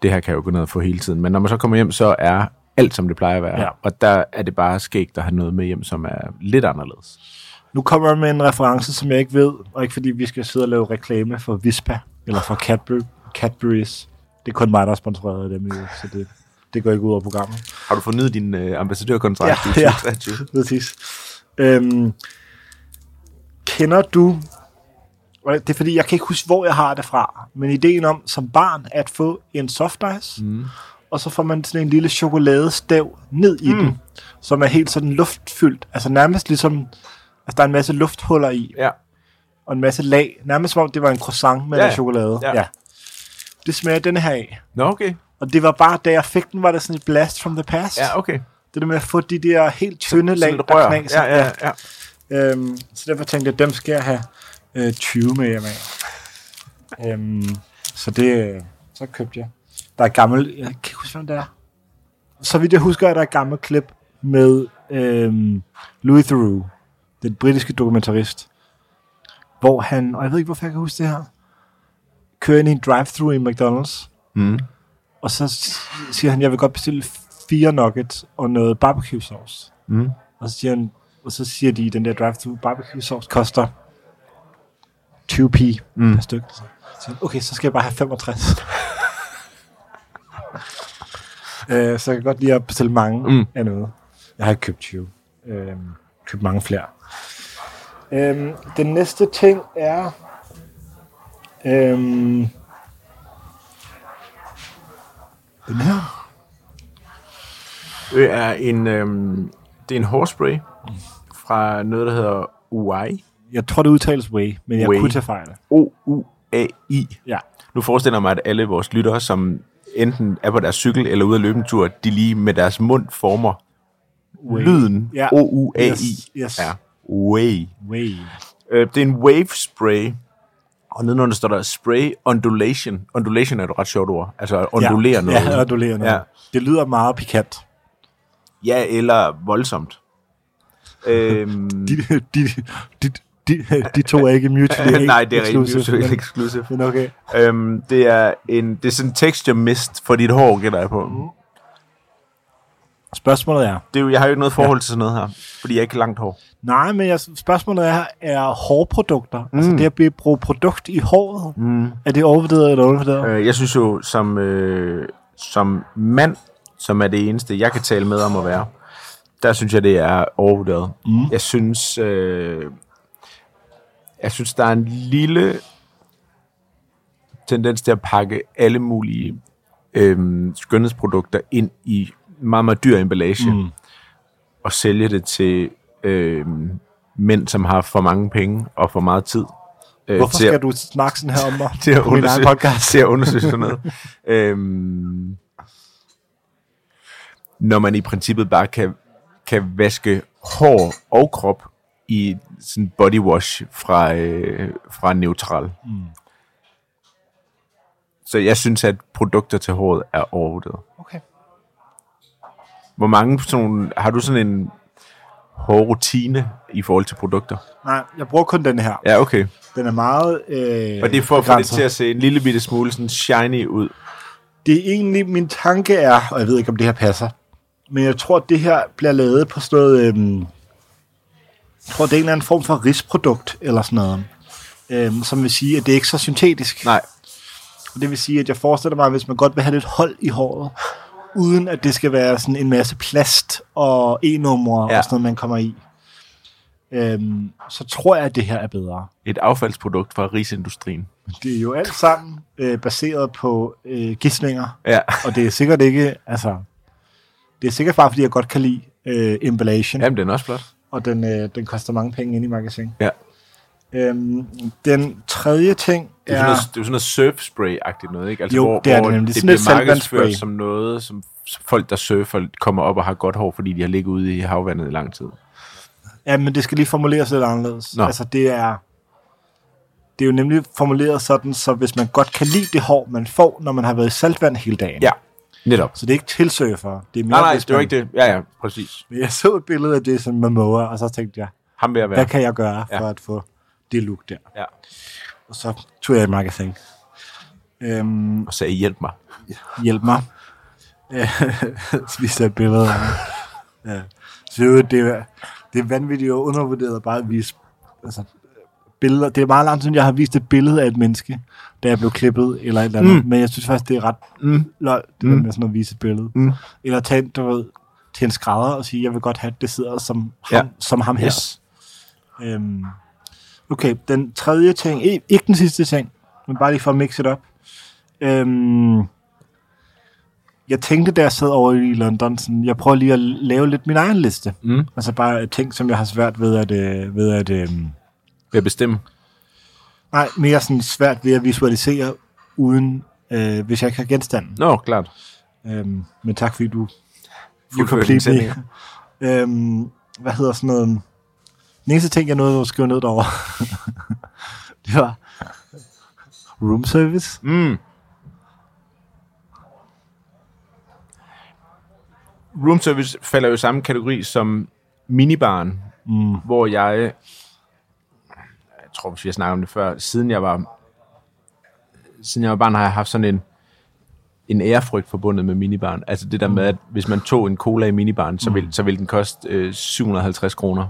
det her kan jeg jo gå ned og få hele tiden. Men når man så kommer hjem, så er alt, som det plejer at være. Ja. Og der er det bare skægt at have noget med hjem, som er lidt anderledes. Nu kommer jeg med en reference, som jeg ikke ved, og ikke fordi vi skal sidde og lave reklame for Vispa, eller for Cadbury, Cadbury's. Det er kun mig, der er sponsoreret af dem, jo, så det, det går ikke ud over programmet. Har du fundet din øh, ambassadørkontrakt Ja, i ja. 2023? Præcis. Øhm, kender du, det er fordi, jeg kan ikke huske, hvor jeg har det fra, men ideen om som barn at få en soft ice, mm. Og så får man sådan en lille chokoladestav ned i mm. den, som er helt sådan luftfyldt. Altså nærmest ligesom, altså der er en masse lufthuller i, Ja. og en masse lag. Nærmest som om det var en croissant med Ja, ja, ja. chokolade. Ja. Ja. Det smager denne her af. Nå, okay. Og det var bare, da jeg fik den, var det sådan et blast from the past. Ja, okay. Det der med at få de der helt tynde lag, der rør. knaser. Ja, ja, ja. Øhm, så derfor tænkte jeg, dem skal jeg have øh, 20 med hjem af. øhm, så det, øh, så købte jeg. Der er et gammelt, jeg kan ikke huske, hvem det er. Så vidt jeg husker, er der et gammelt klip med øhm, Louis Theroux, den britiske dokumentarist, hvor han, og jeg ved ikke, hvorfor jeg kan huske det her, kører ind i en drive-thru i McDonald's, Mm. og så siger han, jeg vil godt bestille fire nuggets og noget barbecue sauce. Mm. Og så siger, han, og så siger de, den der drive-thru barbecue sauce koster 20p mm. per stykke. Så okay, så skal jeg bare have 65. øh, så jeg kan godt lide at bestille mange Mm. af noget. Jeg har ikke købt 20. Øh, købt mange flere. Øh, den næste ting er... Øh, den her. Det er en, øhm, det er en hårspray fra noget, der hedder O-U-A-I? Jeg tror, det udtales way, men jeg Way. kunne tage fejl. O-U-A-I. Ja. Nu forestiller jeg mig, at alle vores lyttere, som enten er på deres cykel eller ude at løbe en tur, de lige med deres mund former Way. lyden Ja. O-U-A-I. Yes, yes. Ja. Way. Way. Øh, det er en wave spray, og nedenunder står der spray undulation. Undulation er et ret sjovt ord. Altså undulere ja. noget. Ja, undulere noget. Ja. Det lyder meget pikant. Ja, eller voldsomt. øhm, De, de, de, de, de to er ikke mutually nej, det er ikke mutually men- exclusive. Men okay. Øhm, det er en det er sådan en texture mist for dit hår, gætter jeg på. Mm. Spørgsmålet er, Det er jo, jeg har jo ikke noget forhold ja. til sådan noget her, fordi jeg har ikke langt hår. nej, men jeg, spørgsmålet er, er hårprodukter, mm. altså det at blive- bruge produkt i håret, mm. er det overvurderet eller undervurderet? Øh, jeg synes jo, som, øh, som mand, som er det eneste, jeg kan tale med om at være, der synes jeg, det er overvurderet. Mm. Jeg synes, øh, jeg synes, der er en lille tendens til at pakke alle mulige øh, skønhedsprodukter ind i meget, meget dyr emballage mm. og sælge det til øh, mænd, som har for mange penge og for meget tid. Øh, Hvorfor til at- skal du snakke sådan her om mig til at undersøge, podcast? til at undersøge sådan noget. øhm, når man i princippet bare kan, kan vaske hår og krop i sådan body wash fra, øh, fra neutral. Mm. Så jeg synes, at produkter til håret er overvurderet. Okay. Hvor mange sådan, har du sådan en hårrutine i forhold til produkter? Nej, jeg bruger kun den her. Ja, okay. Den er meget øh, Og det er for at få det til at se en lille bitte smule sådan shiny ud. Det er egentlig, min tanke er, og jeg ved ikke, om det her passer, men jeg tror, at det her bliver lavet på sådan noget, øhm, jeg tror, det er en eller anden form for risprodukt, eller sådan noget, øhm, som vil sige, at det er ikke så syntetisk. Nej, Og det vil sige, at jeg forestiller mig, at hvis man godt vil have lidt hold i håret, uden at det skal være sådan en masse plast og e-numre Ja. og sådan noget, man kommer i, øhm, så tror jeg, at det her er bedre. et affaldsprodukt fra risindustrien. Det er jo alt sammen øh, baseret på øh, gidslinger, Ja. og det er sikkert ikke, altså, det er sikkert bare, fordi jeg godt kan lide øh, emballagen, Jamen, den er også flot. Og den, øh, den koster mange penge inde i magasin. Ja. Øhm, den tredje ting Det er, sådan noget, det er jo sådan noget surf-spray-agtigt noget, ikke? Altså, Jo, hvor, det er det nemlig. det Sådan bliver markedsført som noget, som folk, der surfer, kommer op og har godt hår, fordi de har ligget ude i havvandet i lang tid. ja, men det skal lige formuleres lidt anderledes. Nå. Altså, det er, det er jo nemlig formuleret sådan, så hvis man godt kan lide det hår, man får, når man har været i saltvand hele dagen. Ja, netop. Så det er ikke tilsurfer. Det er mere, Nej, nej, det var man- ikke det. Ja, ja, præcis. Men Jeg så et billede af Jason Momoa, og så tænkte jeg, Ham vil jeg være. hvad kan jeg gøre Ja. for at få det look der? Ja. Og så tog jeg et magasin. Øhm, Og sagde, hjælp mig. hjælp mig. så jeg et billede af ja. Så jo, det, er, det er vanvittigt og undervurderet bare at vise altså, billeder. Det er meget langt siden, jeg har vist et billede af et menneske, da jeg blev klippet eller et eller andet. Mm. Men jeg synes faktisk, det er ret Mm. løg, det mm. med sådan at vise et billede. Mm. Eller tage, du ved, til en skrædder og sige, jeg vil godt have, det sidder som ham, Ja. som ham her. Yes. Øhm, okay, den tredje ting, ikke, den sidste ting, men bare lige for at mix it up. Øhm, jeg tænkte, da jeg sad over i London, sådan, jeg prøver lige at lave lidt min egen liste. Mm. Altså bare ting, som jeg har svært ved at... Øh, ved at øh, Vil jeg bestemme? nej, mere sådan svært ved at visualisere, uden øh, hvis jeg ikke har genstanden. Nå, klart. Øhm, men tak fordi du you complete me. øhm, hvad hedder sådan noget? Den eneste ting, jeg nåede at skrive ned derovre, det var room service. Mm. Room service falder jo i samme kategori som minibaren, mm. hvor jeg, hvis vi har snakket om det før, siden jeg var, siden jeg var barn, har jeg haft sådan en, en ærefrygt forbundet med minibaren. Altså det der med, at hvis man tog en cola i minibaren, så ville, så ville den koste øh, 750 kroner.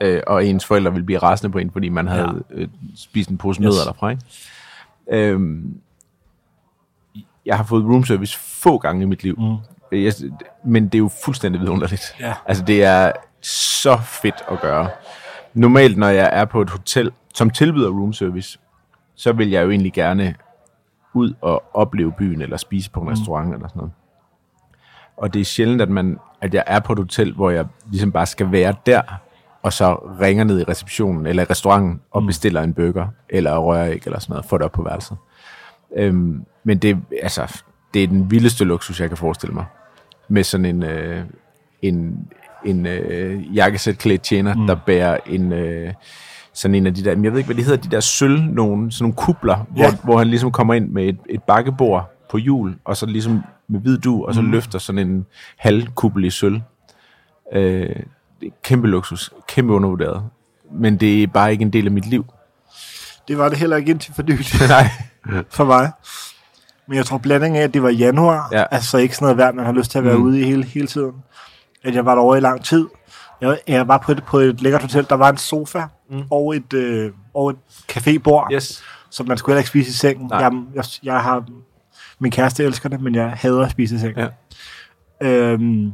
Øh, og ens forældre ville blive rasende på en, fordi man havde øh, spist en pose nødder derfra. Ikke? Øhm, jeg har fået room service få gange i mit liv. Mm. Jeg, men det er jo fuldstændig vidunderligt. Ja. Altså, det er så fedt at gøre. Normalt, når jeg er på et hotel, som tilbyder room service, så vil jeg jo egentlig gerne ud og opleve byen, eller spise på en restaurant, eller sådan noget. Og det er sjældent, at, man, at jeg er på et hotel, hvor jeg ligesom bare skal være der, og så ringer ned i receptionen eller i restauranten og bestiller en burger eller røræg eller sådan noget, får det op på værelset. Øhm, men det, altså, det er den vildeste luksus, jeg kan forestille mig. Med sådan en, øh, en, en øh, jakkesæt klædt tjener, mm. der bærer en... Øh, sådan en af de der, jeg ved ikke, hvad de hedder, de der sølv, nogle, sådan nogle kubler, ja. hvor, hvor han ligesom kommer ind med et, et bakkebord på hjul, og så ligesom med hvid du, og så mm. løfter sådan en halvkubbel i sølv. Øh, kæmpe luksus, kæmpe undervurderet. Men det er bare ikke en del af mit liv. Det var det heller ikke indtil for nylig Nej. for mig. Men jeg tror blandingen af, at det var januar, Ja. altså ikke sådan noget værd, man har lyst til at være mm. ude i hele, hele tiden. At jeg var derovre i lang tid. Jeg, jeg var på et, på et lækkert hotel, der var en sofa mm. og et, øh, og et cafébord, Yes. så man skulle heller ikke spise i sengen. Nej. Jeg, jeg, jeg har, min kæreste elsker det, men jeg hader at spise i sengen. Ja. Øhm,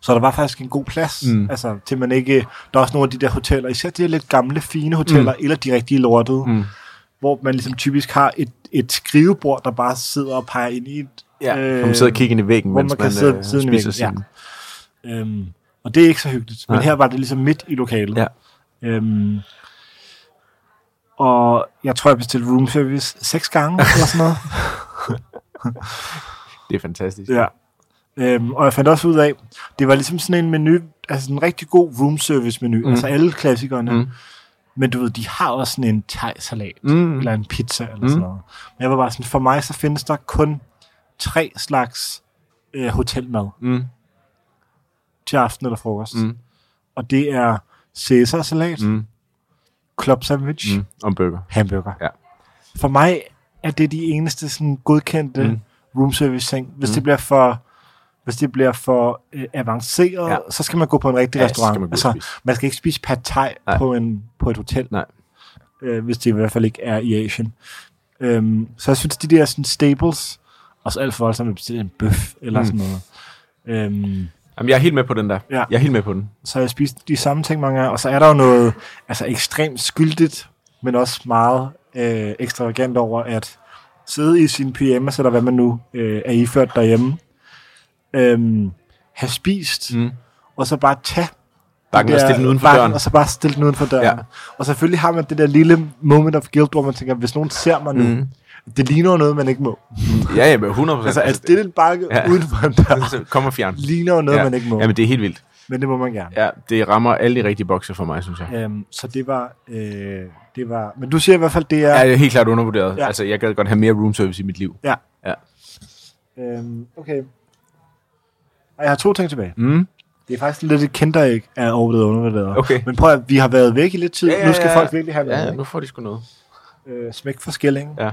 så der var faktisk en god plads, Mm. altså til man ikke... Der er også nogle af de der hoteller, især de her lidt gamle, fine hoteller, mm. eller de rigtige lortede, Mm. hvor man ligesom typisk har et, et skrivebord, der bare sidder og peger ind i et... Ja, øh, man sidder og kigger ind i væggen, hvor mens man kan man, sidde- øh, sidde spiser væggen, sin... Øhm, og det er ikke så hyggeligt. Men Nej. her var det ligesom midt i lokalet. Ja. Øhm, og jeg tror, jeg bestilte room service seks gange, eller sådan noget. Det er fantastisk. Ja. Øhm, og jeg fandt også ud af, det var ligesom sådan en menu, altså en rigtig god room service menu, Mm. altså alle klassikerne. Mm. Men du ved, de har også sådan en thai-salat, Mm. eller en pizza, eller mm. sådan noget. Men jeg var bare sådan, for mig så findes der kun tre slags øh, hotelmad Mm. til aften eller frokost. Mm. Og det er Caesar-salat, mm. Club sandwich, mm. Og burger. hamburger. Ja. For mig er det de eneste sådan godkendte Mm. room service ting. Hvis Mm. det bliver for hvis det bliver for øh, avanceret, Ja. så skal man gå på en rigtig Ja, restaurant. skal man altså, man skal ikke spise pad thai Nej. på, en, på et hotel, Nej. øh, hvis det i hvert fald ikke er i Asien. Øhm, så jeg synes, de der sådan staples, og så alt for voldsomt at bestille en bøf eller Mm. sådan noget. Øhm, Jamen, jeg er helt med på den der. Ja. Jeg er helt med på den. så har jeg spist de samme ting mange gange, og så er der jo noget altså ekstremt skyldigt, men også meget øh, ekstravagant over at sidde i sin pyjamas, eller hvad man nu øh, er iført derhjemme, øhm, have spist, Mm. og så bare tage Bakken og stille den uden for døren. og så bare stille den uden for døren. Ja. Og selvfølgelig har man det der lille moment of guilt, hvor man tænker, hvis nogen ser mig nu, Mm. Det ligner noget, man ikke må. Ja, ja, men 100 Altså, at stille en bakke Ja. ja. uden for en dør, Kom og fjern. ligner noget, ja. man ikke må. Jamen, det er helt vildt. Men det må man gerne. Ja, det rammer alle de rigtige bokse for mig, synes jeg. Øhm, så det var, øh, det var... Men du siger i hvert fald, det er... Ja, det er helt klart undervurderet. Ja. Ja. Altså, jeg gad godt have mere room service i mit liv. Ja. Ja. Øhm, okay. Og jeg har to ting tilbage. Mm. Det er faktisk lidt et kinderæg af overvurderet og undervurderet. Okay. Men prøv at, vi har været væk i lidt tid. Ja, ja, Nu skal ja. folk virkelig have noget. Ja, Ja, nu får de sgu noget. øh, smæk for skillingen. Ja.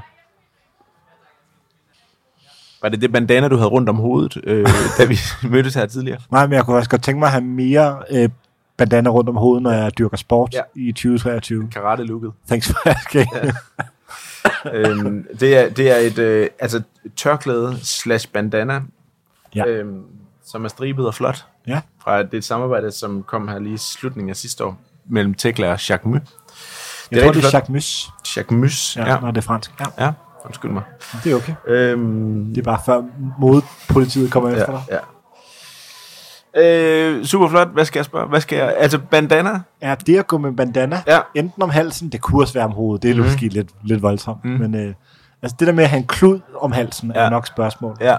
Var det det bandana, du havde rundt om hovedet, øh, da vi mødtes her tidligere? Nej, men jeg kunne også godt tænke mig at have mere øh, bandana rundt om hovedet, når jeg dyrker sport Ja. i 2023. Karate-looket. Thanks for asking. Ja. øhm, det, er, det er et øh, altså, tørklæde slash bandana, Ja. øhm, som er stribet og flot. ja. Fra det er et samarbejde, som kom her lige i slutningen af sidste år, mellem Tekla og Jacques Mu. Jeg tror, rigtig det er. Jacques Mus, Jacques Mus, ja. ja. når det er fransk. Ja, ja. Undskyld mig. det er okay. Øhm, Det er bare før modepolitiet kommer efter dig. ja, ja. Øh, super flot. Hvad skal jeg spørge? Hvad skal jeg? Altså bandana? Er det at gå med bandana, Ja. enten om halsen, det kunne også være om hovedet, det er mm. måske lidt, lidt voldsomt, mm. men øh, altså det der med at have en klud om halsen, ja. Ja. er nok spørgsmål. Ja.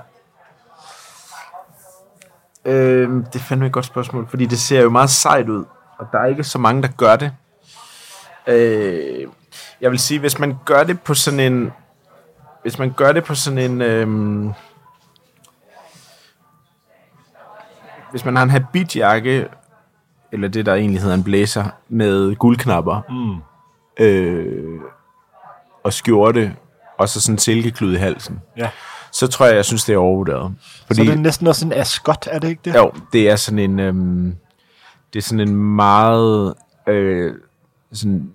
Øh, det er fandme et godt spørgsmål, fordi det ser jo meget sejt ud, og der er ikke så mange, der gør det. Øh, jeg vil sige, hvis man gør det på sådan en... Hvis man gør det på sådan en... Øh, hvis man har en habitjakke, eller det, der egentlig hedder en blazer, med guldknapper, Mm. øh, og skjorte, og så sådan en silkeklud i halsen, Ja. så tror jeg, jeg synes, det er overvurderet. Fordi... Så det er næsten også en ascot, er det ikke det? Jo, det er sådan en, øhm, det er sådan en meget øh, sådan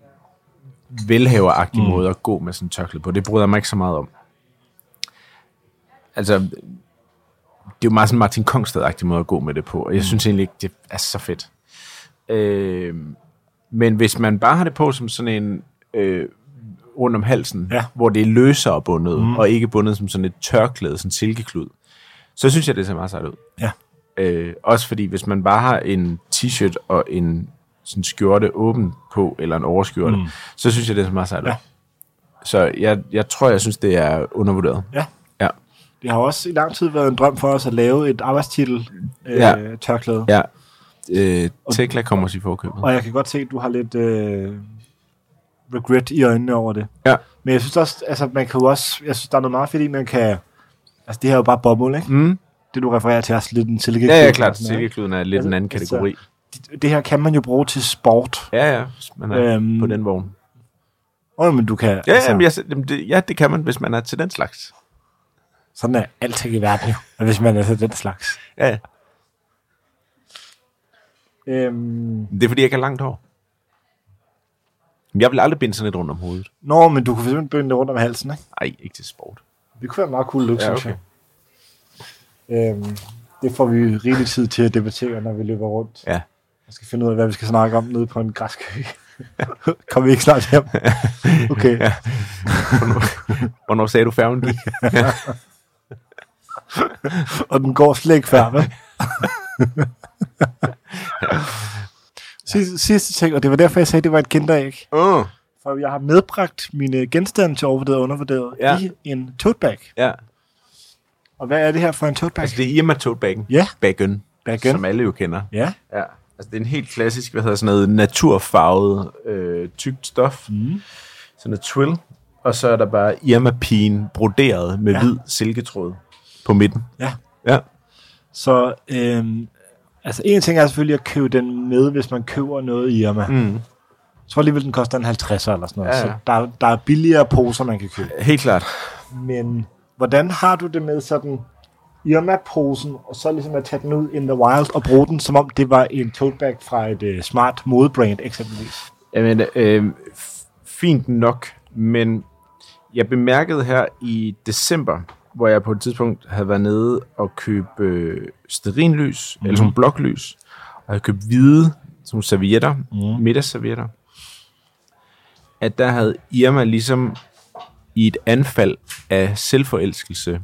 velhaveragtig mm. måde at gå med sådan en tørklæde på. Det bryder jeg mig ikke så meget om. Altså, det er jo meget sådan Martin Kongsted-agtig måde at gå med det på, og jeg mm. synes egentlig ikke, det er så fedt. Øh, men hvis man bare har det på som sådan en øh, rundt om halsen, Ja. hvor det er løsere bundet, Mm. og ikke bundet som sådan et tørklæde, sådan en silkeklud, så synes jeg, det ser meget sejt ud. Ja. Øh, også fordi, hvis man bare har en t-shirt og en sådan skjorte åben på, eller en overskjorte, mm. så synes jeg, det er så meget sejt. Ja. Så jeg, jeg tror, jeg synes, det er undervurderet. Ja. Ja. Det har også i lang tid været en drøm for os at lave et arbejdstitel øh, Ja. tørklæde. Ja. Øh, Tekla kommer sig i forkøbet. Og jeg kan godt se, at du har lidt øh, regret i øjnene over det. Ja. Men jeg synes også, altså man kan jo også, jeg synes, der er noget meget fedt i, man kan, altså det her er jo bare bomuld, ikke? Mm. Det du refererer til er også lidt en silke. Ja, ja, klart. Silkekluden er lidt Altså, en anden altså, kategori. Det, det her kan man jo bruge til sport. Ja, ja, man er Øhm, på den vogn. Åh, men du kan, Ja, altså, jamen, jeg, jamen, det, ja, det kan man, hvis man er til den slags. sådan er alting i verden jo, hvis man er til den slags. Ja, ja. Øhm, Det er, fordi jeg ikke har langt hår. Jeg vil aldrig binde sådan et rundt om hovedet. nå, men du kunne simpelthen binde det rundt om halsen, ikke? Nej, ikke til sport. Det kunne være meget cool look, Ja, synes jeg. Øhm, det får vi rigelig tid til at debattere, når vi løber rundt. Ja. Jeg skal finde ud af, hvad vi skal snakke om nede på en græskø. Kommer vi ikke snart hjem? Okay. Ja. Hvornår sagde du færgen gik? Og den går slet ikke før, vel? sidste, sidste ting, og det var derfor, jeg sagde, at det var et kinderæg. Uh, For jeg har medbragt mine genstande til overvurderet og undervurderet Ja. i en tote bag. ja, Og hvad er det her for en tote bag? altså det er Irma tote bagen. Ja. Bagen, Bagen. som alle jo kender. Ja. Ja. Altså det er en helt klassisk, hvad hedder sådan noget, naturfarvet, øh, tykt stof. Mm. Sådan et twill. Og så er der bare Irma pin broderet med ja. hvid silketråd på midten. Ja. Ja. Så øhm, altså en ting er selvfølgelig at købe den med, hvis man køber noget i Irma. Mm. Jeg tror alligevel, den koster en 50 eller sådan noget. Ja, ja. Så der, der er billigere poser, man kan købe. Helt klart. Men hvordan har du det med sådan Irma-posen, og så ligesom at tage den ud in the wild og bruge den, som om det var en tote bag fra et uh, smart modebrand eksempelvis? Jamen, øh, fint nok, men jeg bemærkede her i december, hvor jeg på et tidspunkt havde været nede og købe øh, sterinlys, mm. eller sådan bloklys, og jeg havde købt hvide som servietter, mm. middagsservietter, at der havde Irma ligesom i et anfald af selvforelskelse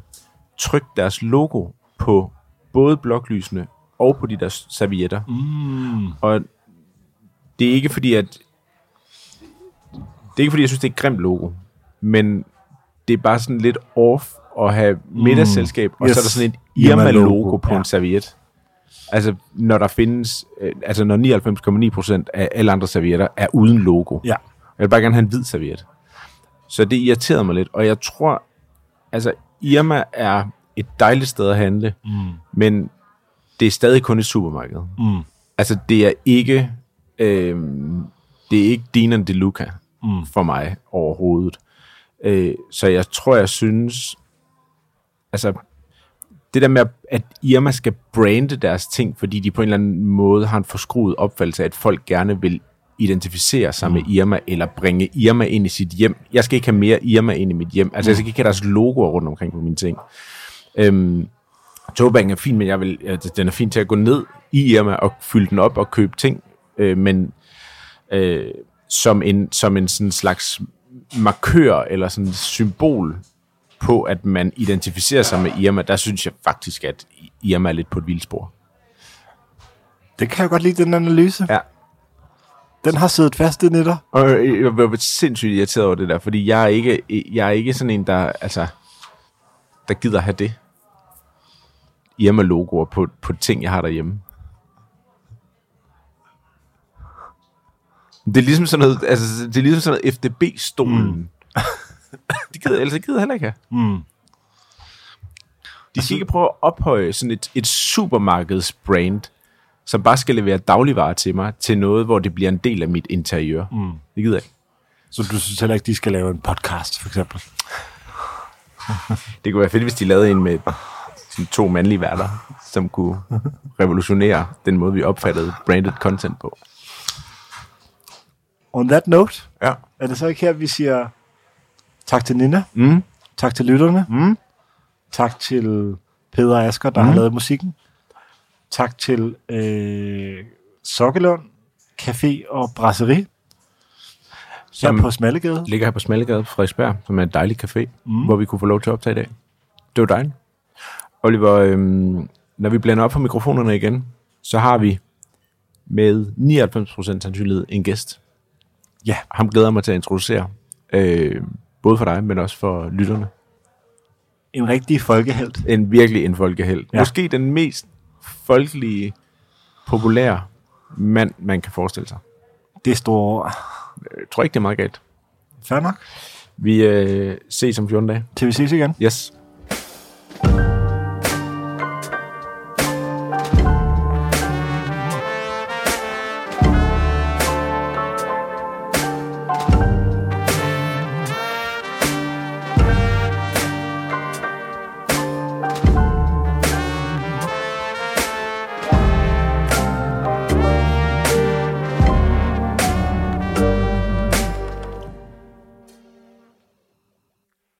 trykt deres logo på både bloklysene og på de der servietter. Mm. Og det er ikke fordi, at... Det er ikke fordi, jeg synes, det er et grimt logo. Men det er bare sådan lidt off at have middagsselskab, og Yes. så er der sådan et Irma-logo, Irma-logo på ja. en serviet. Altså, når der findes... øh, Altså, når 99,9% af alle andre servietter er uden logo. Ja. Jeg vil bare gerne have en hvid serviet. Så det irriterede mig lidt, og jeg tror... Altså, Irma er et dejligt sted at handle, Mm. men det er stadig kun et supermarked. Mm. Altså, det er ikke... Øh, det er ikke Dinan de Luca Mm. for mig overhovedet. Øh, så jeg tror, jeg synes... Altså, det der med, at Irma skal brande deres ting, fordi de på en eller anden måde har en forskruet opfattelse af, at folk gerne vil identificere sig mm. med Irma, eller bringe Irma ind i sit hjem. Jeg skal ikke have mere Irma ind i mit hjem. Altså, jeg skal ikke have deres logoer rundt omkring på mine ting. Øhm, Togebagen er fin, men jeg vil, den er fin til at gå ned i Irma og fylde den op og købe ting, øh, men øh, som en, som en sådan slags markør eller sådan symbol på, at man identificerer sig med Irma, der synes jeg faktisk, at Irma er lidt på et vildspor. Det kan jeg godt lide, den analyse. Ja. Den har siddet fast i dig. Og jeg var sindssygt irriteret over det der, fordi jeg er ikke, jeg er ikke sådan en, der, altså, der gider have det. Irma-logoer på, på ting, jeg har derhjemme. Det er ligesom sådan noget, altså, det er ligesom sådan noget FDB-stolen. Mm. det gider, ellers gider jeg heller ikke have. Mm. De skal ikke prøve at ophøje sådan et, et supermarkedsbrand, som bare skal levere dagligvarer til mig, til noget, hvor det bliver en del af mit interiør. Mm. Det gider jeg ikke. Så du synes heller ikke, de skal lave en podcast, for eksempel? Det kunne være fedt, hvis de lavede en med sådan to mandlige værter, som kunne revolutionere den måde, vi opfattede branded content på. On that note, Ja. er det så ikke her, vi siger tak til Nina, Mm. tak til lytterne, Mm. tak til Peder Asker, der mm. har lavet musikken, tak til øh, Sokkelund, Café og Brasserie, som på Smallegade. ligger her på Smallegade på Frederiksberg, som er en dejlig café, mm. hvor vi kunne få lov til at optage i dag. Det var dejligt. Oliver, øhm, når vi blander op for mikrofonerne igen, så har vi med 99% sandsynlighed en gæst. Ja. Ham glæder jeg mig til at introducere. Øh, både for dig, men også for lytterne. En rigtig folkehelt. En virkelig en folkeheld. Ja. Ja. Måske den mest folkelige, populære mand, man kan forestille sig. Det er store ord. Jeg tror ikke, det er meget galt. Fair nok. Vi øh, ses om 14 dage. Til vi ses igen. Yes.